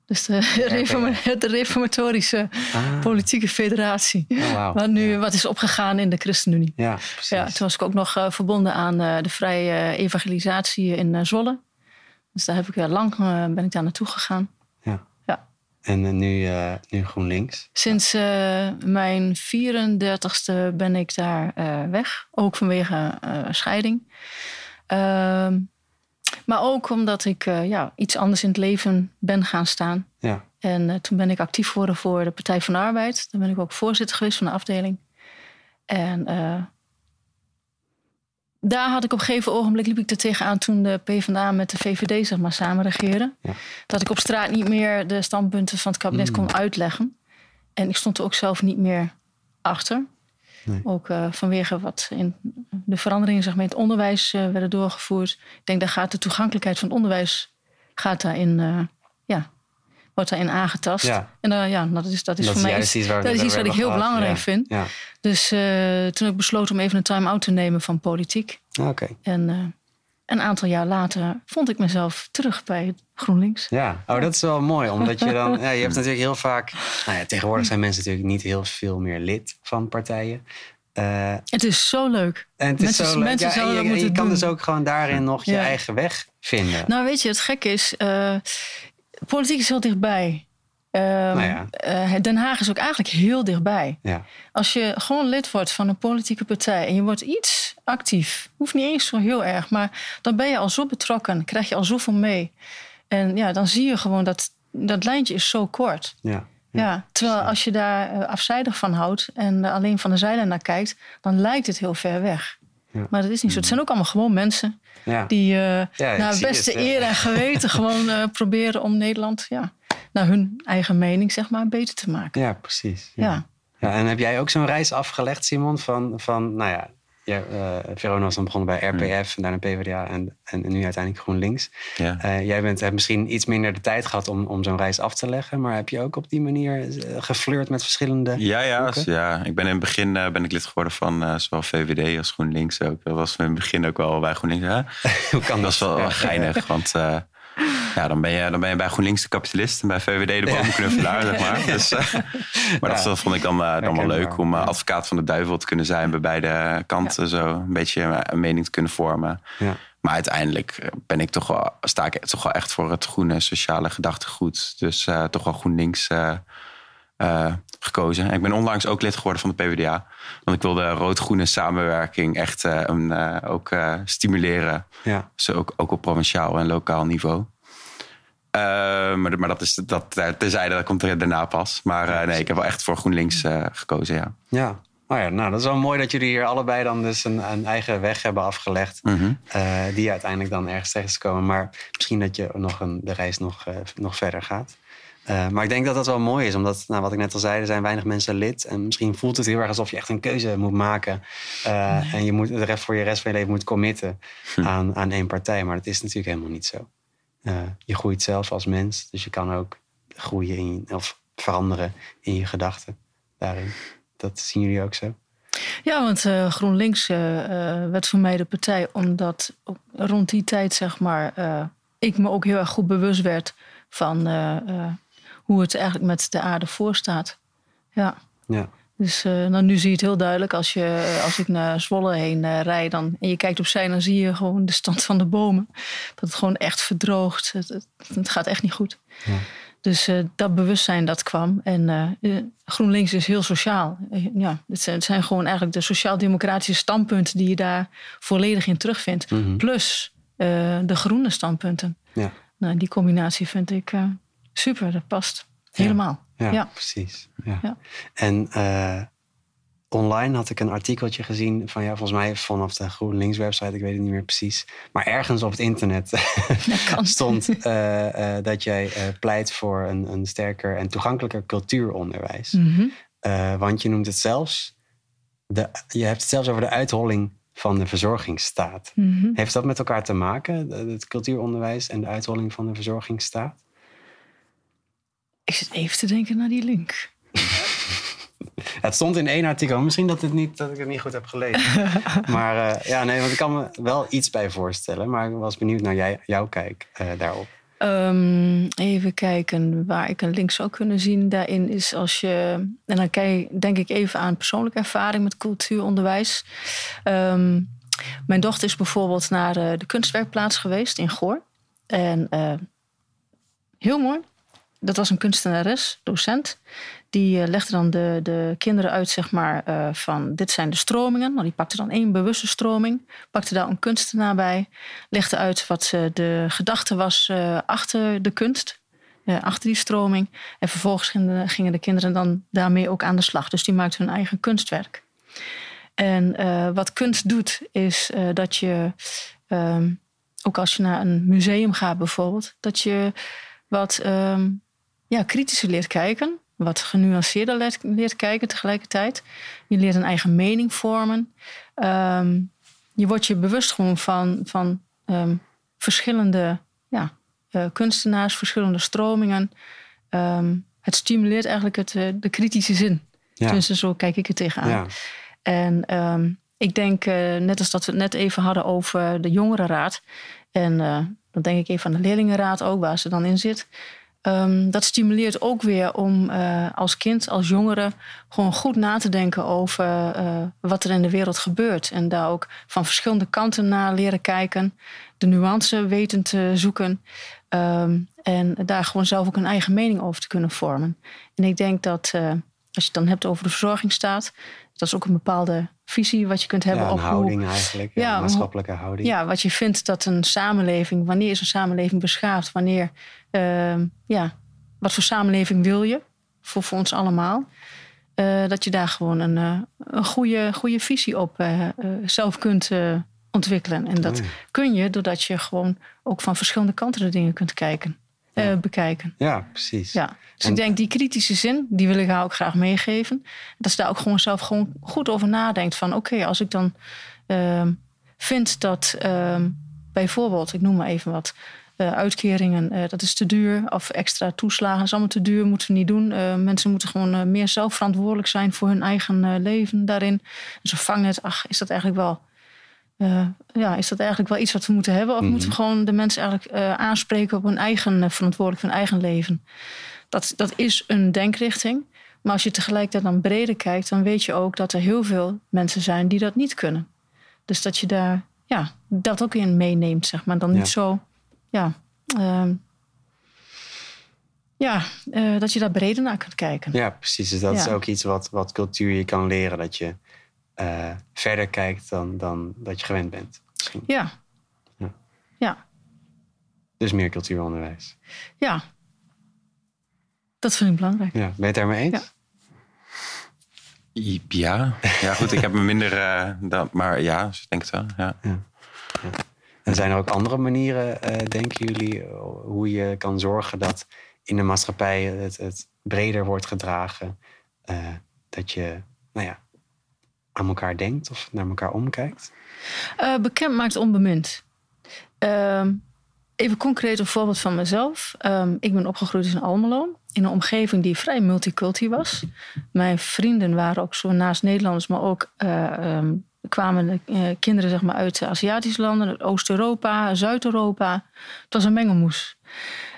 [SPEAKER 3] Dus de, de Reformatorische
[SPEAKER 1] Ah.
[SPEAKER 3] Politieke Federatie.
[SPEAKER 1] Oh, wauw.
[SPEAKER 3] Wat nu
[SPEAKER 1] Ja.
[SPEAKER 3] wat is opgegaan in de ChristenUnie.
[SPEAKER 1] Ja, precies.
[SPEAKER 3] Ja, toen was ik ook nog verbonden aan de vrije evangelisatie in Zwolle. Dus daar heb ik eh, lang eh, ben ik daar naartoe gegaan.
[SPEAKER 1] Ja.
[SPEAKER 3] Ja.
[SPEAKER 1] En eh, nu, nu GroenLinks.
[SPEAKER 3] Sinds mijn 34ste ben ik daar weg. Ook vanwege scheiding. Ehm, maar ook omdat ik ja, iets anders in het leven ben gaan staan.
[SPEAKER 1] Ja.
[SPEAKER 3] En toen ben ik actief geworden voor de Partij van de Arbeid. Daar ben ik ook voorzitter geweest van de afdeling. En daar had ik op een gegeven ogenblik liep ik er tegenaan toen de PvdA met de VVD zeg maar, samen regeerden.
[SPEAKER 1] Ja.
[SPEAKER 3] Dat ik op straat niet meer de standpunten van het kabinet
[SPEAKER 1] Mm.
[SPEAKER 3] kon uitleggen. En ik stond er ook zelf niet meer achter.
[SPEAKER 1] Nee.
[SPEAKER 3] Ook eh, vanwege wat in de veranderingen zeg maar, in het onderwijs eh, werden doorgevoerd. Ik denk daar gaat de toegankelijkheid van het onderwijs gaat daarin, eh, ja, wordt daarin aangetast.
[SPEAKER 1] Ja.
[SPEAKER 3] En eh, ja, dat is, dat is
[SPEAKER 1] dat
[SPEAKER 3] voor
[SPEAKER 1] is
[SPEAKER 3] mij
[SPEAKER 1] iets
[SPEAKER 3] dat is iets wat ik heel belangrijk vind.
[SPEAKER 1] Ja.
[SPEAKER 3] Dus eh, toen heb ik besloten om even een time-out te nemen van politiek.
[SPEAKER 1] Oké.
[SPEAKER 3] En eh, een aantal jaar later vond ik mezelf terug bij GroenLinks.
[SPEAKER 1] Ja, oh, dat is wel mooi. Omdat je dan, ja, je hebt natuurlijk heel vaak, nou ja, tegenwoordig zijn mensen natuurlijk niet heel veel meer lid van partijen.
[SPEAKER 3] Het is zo leuk.
[SPEAKER 1] en het is
[SPEAKER 3] Mensen-
[SPEAKER 1] zo leuk.
[SPEAKER 3] mensen
[SPEAKER 1] Ja, en je, en kan
[SPEAKER 3] doen.
[SPEAKER 1] dus ook gewoon daarin nog je
[SPEAKER 3] Ja.
[SPEAKER 1] eigen weg vinden.
[SPEAKER 3] Nou, weet je, het gekke is, politiek is heel dichtbij. Ehm,
[SPEAKER 1] Nou ja.
[SPEAKER 3] eh, Den Haag is ook eigenlijk heel dichtbij.
[SPEAKER 1] Ja,
[SPEAKER 3] Als je gewoon lid wordt van een politieke partij en je wordt iets actief, hoeft niet eens zo heel erg, maar dan ben je al zo betrokken, krijg je al zoveel mee. En ja, dan zie je gewoon dat dat lijntje is zo kort.
[SPEAKER 1] ja.
[SPEAKER 3] Ja, terwijl als je daar eh, afzijdig van houdt en alleen van de zijlijn naar kijkt, dan lijkt het heel ver weg.
[SPEAKER 1] Ja.
[SPEAKER 3] Maar dat is niet zo. Het zijn ook allemaal gewoon mensen
[SPEAKER 1] ja.
[SPEAKER 3] die eh naar beste
[SPEAKER 1] het,
[SPEAKER 3] eer en geweten gewoon eh, proberen om Nederland ja, naar hun eigen mening zeg maar, beter te maken.
[SPEAKER 1] ja precies. Ja, en heb jij ook zo'n reis afgelegd, Simon? Van, van nou ja, ja, uh, Verona was dan begonnen bij RPF en daarna PvdA en, en, nu uiteindelijk GroenLinks.
[SPEAKER 2] Ja.
[SPEAKER 1] Uh, jij bent, hebt misschien iets minder de tijd gehad om, om zo'n reis af te leggen, maar heb je ook op die manier geflirt met verschillende
[SPEAKER 2] Ja, ja, ja. ik ben in het begin ben ik lid geworden van zowel VVD als GroenLinks ook. Dat was in het begin ook wel bij GroenLinks. Hè?
[SPEAKER 1] Hoe kan
[SPEAKER 2] dat? Dat was wel geinig, want ja, dan ben, je, dan ben je bij GroenLinks de kapitalist en bij VVD de bomenknuffelaar, zeg maar. Dus, uh, maar ja. dat, vond ik dan, uh, dan wel leuk om uh, advocaat van de duivel te kunnen zijn bij beide kanten. Zo een beetje een mening te kunnen vormen. Maar uiteindelijk ben ik toch wel, sta ik toch wel echt voor het groene sociale gedachtegoed. Dus toch wel GroenLinks gekozen. En ik ben onlangs ook lid geworden van de PvdA. Want ik wilde rood-groene samenwerking echt een, ook stimuleren.
[SPEAKER 1] Ja.
[SPEAKER 2] Dus ook, ook op provinciaal en lokaal niveau. Uh, maar, maar dat is dat terzijde, dat komt er daarna pas. Maar uh, nee, ik heb wel echt voor GroenLinks uh, gekozen, ja.
[SPEAKER 1] Ja. Oh ja, nou, dat is wel mooi dat jullie hier allebei dan dus een, een eigen weg hebben afgelegd.
[SPEAKER 2] Mm -hmm.
[SPEAKER 1] die uiteindelijk dan ergens terecht is komen. Maar misschien dat je nog een, de reis nog, nog verder gaat. maar ik denk dat dat wel mooi is, omdat, nou, wat ik net al zei, er zijn weinig mensen lid. En misschien voelt het heel erg alsof je echt een keuze moet maken. Nee. En je moet de rest voor je rest van je leven moet committen hm. aan, aan één partij. Maar dat is natuurlijk helemaal niet zo. Uh, je groeit zelf als mens, dus je kan ook groeien in, of veranderen in je gedachten daarin. Dat zien jullie ook zo?
[SPEAKER 3] Ja, want uh, GroenLinks uh, werd voor mij de partij omdat rond die tijd, zeg maar, ik me ook heel erg goed bewust werd van hoe het eigenlijk met de aarde voorstaat. Ja.
[SPEAKER 1] ja.
[SPEAKER 3] Dus uh, nou, nu zie je het heel duidelijk. Als, je, als ik naar Zwolle heen uh, rijd dan, en je kijkt opzij, dan zie je gewoon de stand van de bomen. Dat het gewoon echt verdroogt. Het, het, het gaat echt niet goed.
[SPEAKER 1] Ja.
[SPEAKER 3] Dus uh, dat bewustzijn dat kwam. En GroenLinks is heel sociaal. ja, het zijn, het zijn gewoon eigenlijk de sociaal-democratische standpunten die je daar volledig in terugvindt.
[SPEAKER 1] Mm -hmm.
[SPEAKER 3] Plus de groene standpunten.
[SPEAKER 1] Ja.
[SPEAKER 3] Nou, die combinatie vind ik super. Dat past helemaal.
[SPEAKER 1] Ja,
[SPEAKER 3] Ja.
[SPEAKER 1] precies. Ja.
[SPEAKER 3] Ja.
[SPEAKER 1] En uh, online had ik een artikeltje gezien van, ja, volgens mij vanaf de GroenLinks website, ik weet het niet meer precies. Maar ergens op het internet stond uh, uh, dat jij pleit voor een, een sterker en toegankelijker cultuuronderwijs.
[SPEAKER 3] Mm -hmm.
[SPEAKER 1] want je noemt het zelfs, de, je hebt het zelfs over de uitholling van de verzorgingsstaat.
[SPEAKER 3] Mm -hmm.
[SPEAKER 1] Heeft dat met elkaar te maken, het cultuuronderwijs en de uitholling van de verzorgingsstaat?
[SPEAKER 3] Ik zit even te denken naar die link.
[SPEAKER 1] Het stond in één artikel. Misschien dat, het niet, dat ik het niet goed heb gelezen. maar uh, ja, nee, want ik kan me wel iets bij voorstellen. Maar ik was benieuwd naar jij, jouw kijk uh, daarop.
[SPEAKER 3] Um, even kijken waar ik een link zou kunnen zien. Daarin is als je. En dan kijk, denk ik even aan persoonlijke ervaring met cultuuronderwijs. Um, mijn dochter is bijvoorbeeld naar uh, de kunstwerkplaats geweest in Goor. En heel mooi dat was een kunstenares, docent. Die uh, legde dan de, de kinderen uit, zeg maar, uh, van dit zijn de stromingen. Nou, die pakte dan één bewuste stroming, pakte daar een kunstenaar bij, legde uit wat de gedachte was achter de kunst, achter die stroming. En vervolgens gingen de, kinderen dan daarmee ook aan de slag. Dus die maakten hun eigen kunstwerk. En wat kunst doet, is dat je, um, ook als je naar een museum gaat bijvoorbeeld, dat je wat um, ja, kritischer leert kijken. Wat genuanceerder leert, leert, kijken tegelijkertijd. Je leert een eigen mening vormen. Um, je wordt je bewust gewoon van, van um, verschillende ja, uh, kunstenaars, verschillende stromingen. Um, het stimuleert eigenlijk het, uh, de kritische zin.
[SPEAKER 1] Ja.
[SPEAKER 3] Tenminste, zo kijk ik er tegenaan.
[SPEAKER 1] Ja.
[SPEAKER 3] En ik denk, uh, net als dat we het net even hadden over de jongerenraad. En dan denk ik even aan de leerlingenraad ook, waar ze dan in zit. Um, dat stimuleert ook weer om uh, als kind, als jongere, gewoon goed na te denken over uh, wat er in de wereld gebeurt. En daar ook van verschillende kanten naar leren kijken, de nuance weten te zoeken. Um, en daar gewoon zelf ook een eigen mening over te kunnen vormen. En ik denk dat uh, als je het dan hebt over de verzorgingsstaat, dat is ook een bepaalde visie wat je kunt hebben
[SPEAKER 1] ja, een
[SPEAKER 3] op
[SPEAKER 1] houding
[SPEAKER 3] hoe,
[SPEAKER 1] eigenlijk, ja, ja, maatschappelijke houding.
[SPEAKER 3] Ja, wat je vindt dat een samenleving, wanneer is een samenleving beschaafd, wanneer, uh, ja, wat voor samenleving wil je voor, voor ons allemaal? Uh, dat je daar gewoon een, uh, een goede, goede visie op uh, zelf kunt ontwikkelen. En dat
[SPEAKER 1] Oh
[SPEAKER 3] kun je doordat je gewoon ook van verschillende kanten de dingen kunt kijken,
[SPEAKER 1] Ja.
[SPEAKER 3] bekijken.
[SPEAKER 1] Ja, precies.
[SPEAKER 3] Ja. Dus
[SPEAKER 1] En-
[SPEAKER 3] ik denk die kritische zin, die wil ik haar ook graag meegeven. Dat ze daar ook gewoon zelf gewoon goed over nadenkt. Van oké, als ik dan ehm, vindt dat ehm, bijvoorbeeld, ik noem maar even wat, uh, uitkeringen, uh, dat is te duur. Of extra toeslagen is allemaal te duur, moeten we niet doen. Uh, mensen moeten gewoon meer zelfverantwoordelijk zijn voor hun eigen leven daarin. Zo'n vangnet, ach, is dat eigenlijk wel. Ja, is dat eigenlijk wel iets wat we moeten hebben? Of mm -hmm. moeten we gewoon de mensen eigenlijk aanspreken op hun eigen verantwoordelijk, hun eigen leven? Dat, dat is een denkrichting. Maar als je tegelijkertijd dan breder kijkt, dan weet je ook dat er heel veel mensen zijn die dat niet kunnen. Dus dat je daar ja, dat ook in meeneemt, zeg maar. Dan niet zo, ja, uh, ja uh, dat je daar breder naar kunt kijken.
[SPEAKER 1] Ja, precies. Dus dat ja. is ook iets wat, wat cultuur je kan leren. Dat je uh, verder kijkt dan, dan dat je gewend bent. Misschien.
[SPEAKER 3] Ja. ja. Ja.
[SPEAKER 1] Dus meer cultuuronderwijs.
[SPEAKER 3] Ja. Dat vind ik belangrijk.
[SPEAKER 1] Ja. Ben je het daarmee eens?
[SPEAKER 2] Ja. Ja, ja goed, ik heb me minder, uh, dan, maar ja, ik denk het wel. Ja. ja.
[SPEAKER 1] ja. En zijn er ook andere manieren, uh, denken jullie, hoe je kan zorgen dat in de maatschappij het, het breder wordt gedragen? Uh, dat je, nou ja, aan elkaar denkt of naar elkaar omkijkt?
[SPEAKER 3] bekend maakt onbemind. Ehm, even concreet een voorbeeld van mezelf. Um, ik ben opgegroeid in Almelo in een omgeving die vrij multicultureel was. Mijn vrienden waren ook zo naast Nederlanders, maar ook uh, um, kwamen uh, kinderen zeg maar, uit Aziatische landen, Oost-Europa, Zuid-Europa. Het was een mengelmoes.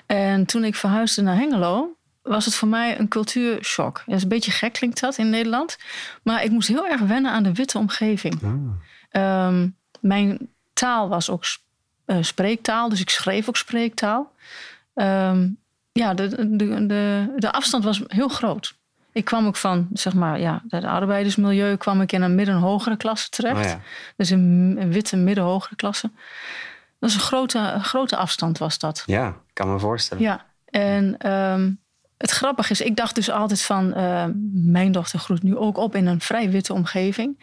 [SPEAKER 3] En toen ik verhuisde naar Hengelo, was het voor mij een cultuurshock. Ja, is een beetje gek klinkt dat in Nederland. Maar ik moest heel erg wennen aan de witte omgeving. Ah. Um, mijn taal was ook uh, spreektaal, dus ik schreef ook spreektaal. Um, ja, de, de, de, de afstand was heel groot. Ik kwam ook van, zeg maar, ja, het arbeidersmilieu kwam ik in een midden-hogere klasse terecht. Oh ja. Dus een, een witte midden-hogere klasse. Dat is een grote, grote afstand was dat.
[SPEAKER 1] Ja, kan me voorstellen.
[SPEAKER 3] Ja, en um, het grappige is, ik dacht dus altijd van, uh, mijn dochter groeit nu ook op in een vrij witte omgeving.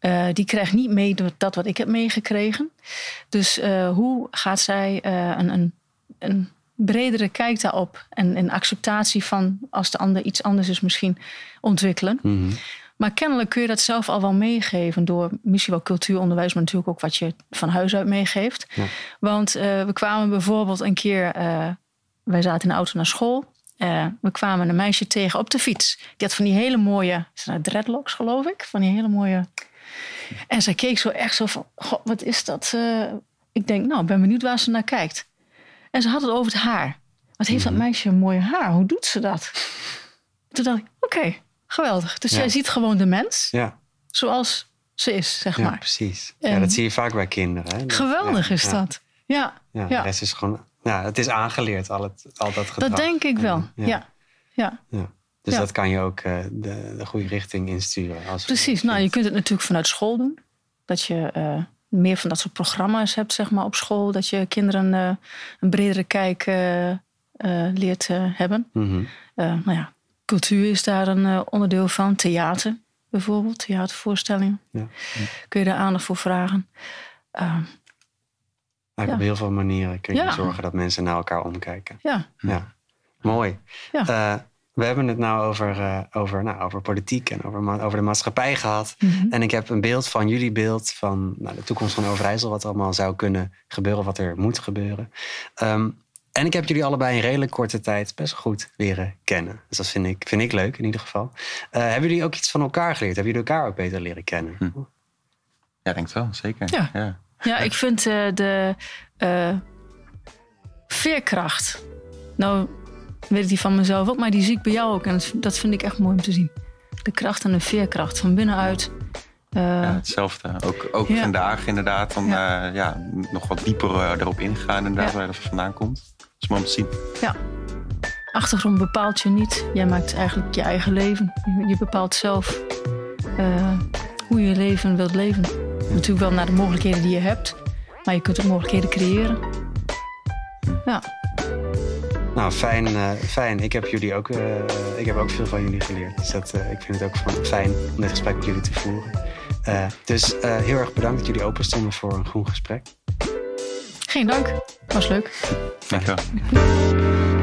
[SPEAKER 3] Uh, die krijgt niet mee dat wat ik heb meegekregen. Dus uh, hoe gaat zij een, een, een bredere kijk daarop en, en acceptatie van als de ander iets anders is misschien ontwikkelen. Mm-hmm. Maar kennelijk kun je dat zelf al wel meegeven door misschien wel cultuuronderwijs, maar natuurlijk ook wat je van huis uit meegeeft. Ja. Want we kwamen bijvoorbeeld een keer, wij zaten in de auto naar school. Uh, we kwamen een meisje tegen op de fiets. Die had van die hele mooie, dreadlocks geloof ik? Van die hele mooie. En zij keek zo echt zo van, god, wat is dat? ik denk, nou, ik ben benieuwd waar ze naar kijkt. En ze had het over het haar. Wat heeft dat mhm. meisje een mooi haar? Hoe doet ze dat? Toen dacht ik, oké, geweldig. Dus jij ziet gewoon de mens ja. zoals ze is, zeg
[SPEAKER 1] ja,
[SPEAKER 3] maar.
[SPEAKER 1] Precies. ja, dat zie je vaak bij kinderen. Hè?
[SPEAKER 3] geweldig is dat. Ja.
[SPEAKER 1] Ja, de rest is gewoon... Ja, het is aangeleerd, al, het, al dat gedrag.
[SPEAKER 3] Dat denk ik wel, ja. ja.
[SPEAKER 1] ja. Dus dat kan je ook uh, de, de goede richting insturen. Als
[SPEAKER 3] Precies. Nou, je kunt het natuurlijk vanuit school doen. Dat je... Uh, meer van dat soort programma's hebt zeg maar, op school. Dat je kinderen uh, een bredere kijk leert hebben. Mm-hmm. nou ja, cultuur is daar een onderdeel van. Theater bijvoorbeeld, theatervoorstellingen. Ja. Kun je daar aandacht voor vragen.
[SPEAKER 1] Ehm, ja. Op heel veel manieren kun je ja. zorgen dat mensen naar elkaar omkijken.
[SPEAKER 3] Ja.
[SPEAKER 1] ja. Mooi. Ja we hebben het nou over, uh, over, nou, over politiek en over, over de maatschappij gehad. Mm-hmm. En ik heb een beeld van jullie beeld van nou, de toekomst van Overijssel, wat allemaal zou kunnen gebeuren, wat er moet gebeuren. Um, en ik heb jullie allebei in redelijk korte tijd best goed leren kennen. Dus dat vind ik, vind ik leuk in ieder geval. Uh, hebben jullie ook iets van elkaar geleerd? Hebben jullie elkaar ook beter leren kennen? Hm.
[SPEAKER 2] Ja, denk het wel, zeker.
[SPEAKER 3] Ja, ja. Ja ik vind uh, de veerkracht. Nou, weet ik die van mezelf ook, maar die zie ik bij jou ook. En dat vind ik echt mooi om te zien. De kracht en de veerkracht van binnenuit.
[SPEAKER 2] Uh, ja, hetzelfde. Ook, ook vandaag inderdaad. Van, ja. Uh, ja. nog wat dieper erop ingaan inderdaad, waar dat vandaan komt. Dat is mooi om te zien.
[SPEAKER 3] Ja. Achtergrond bepaalt je niet. Jij maakt eigenlijk je eigen leven. Je bepaalt zelf hoe je leven wilt leven. Natuurlijk wel naar de mogelijkheden die je hebt. Maar je kunt ook mogelijkheden creëren. Ja.
[SPEAKER 1] Nou, fijn, uh, fijn. Ik heb, jullie ook, uh, ik heb ook veel van jullie geleerd. Dus dat, uh, ik vind het ook fijn om dit gesprek met jullie te voeren. dus heel erg bedankt dat jullie open stonden voor een groen gesprek.
[SPEAKER 3] Geen dank. Was leuk.
[SPEAKER 2] Dank je wel.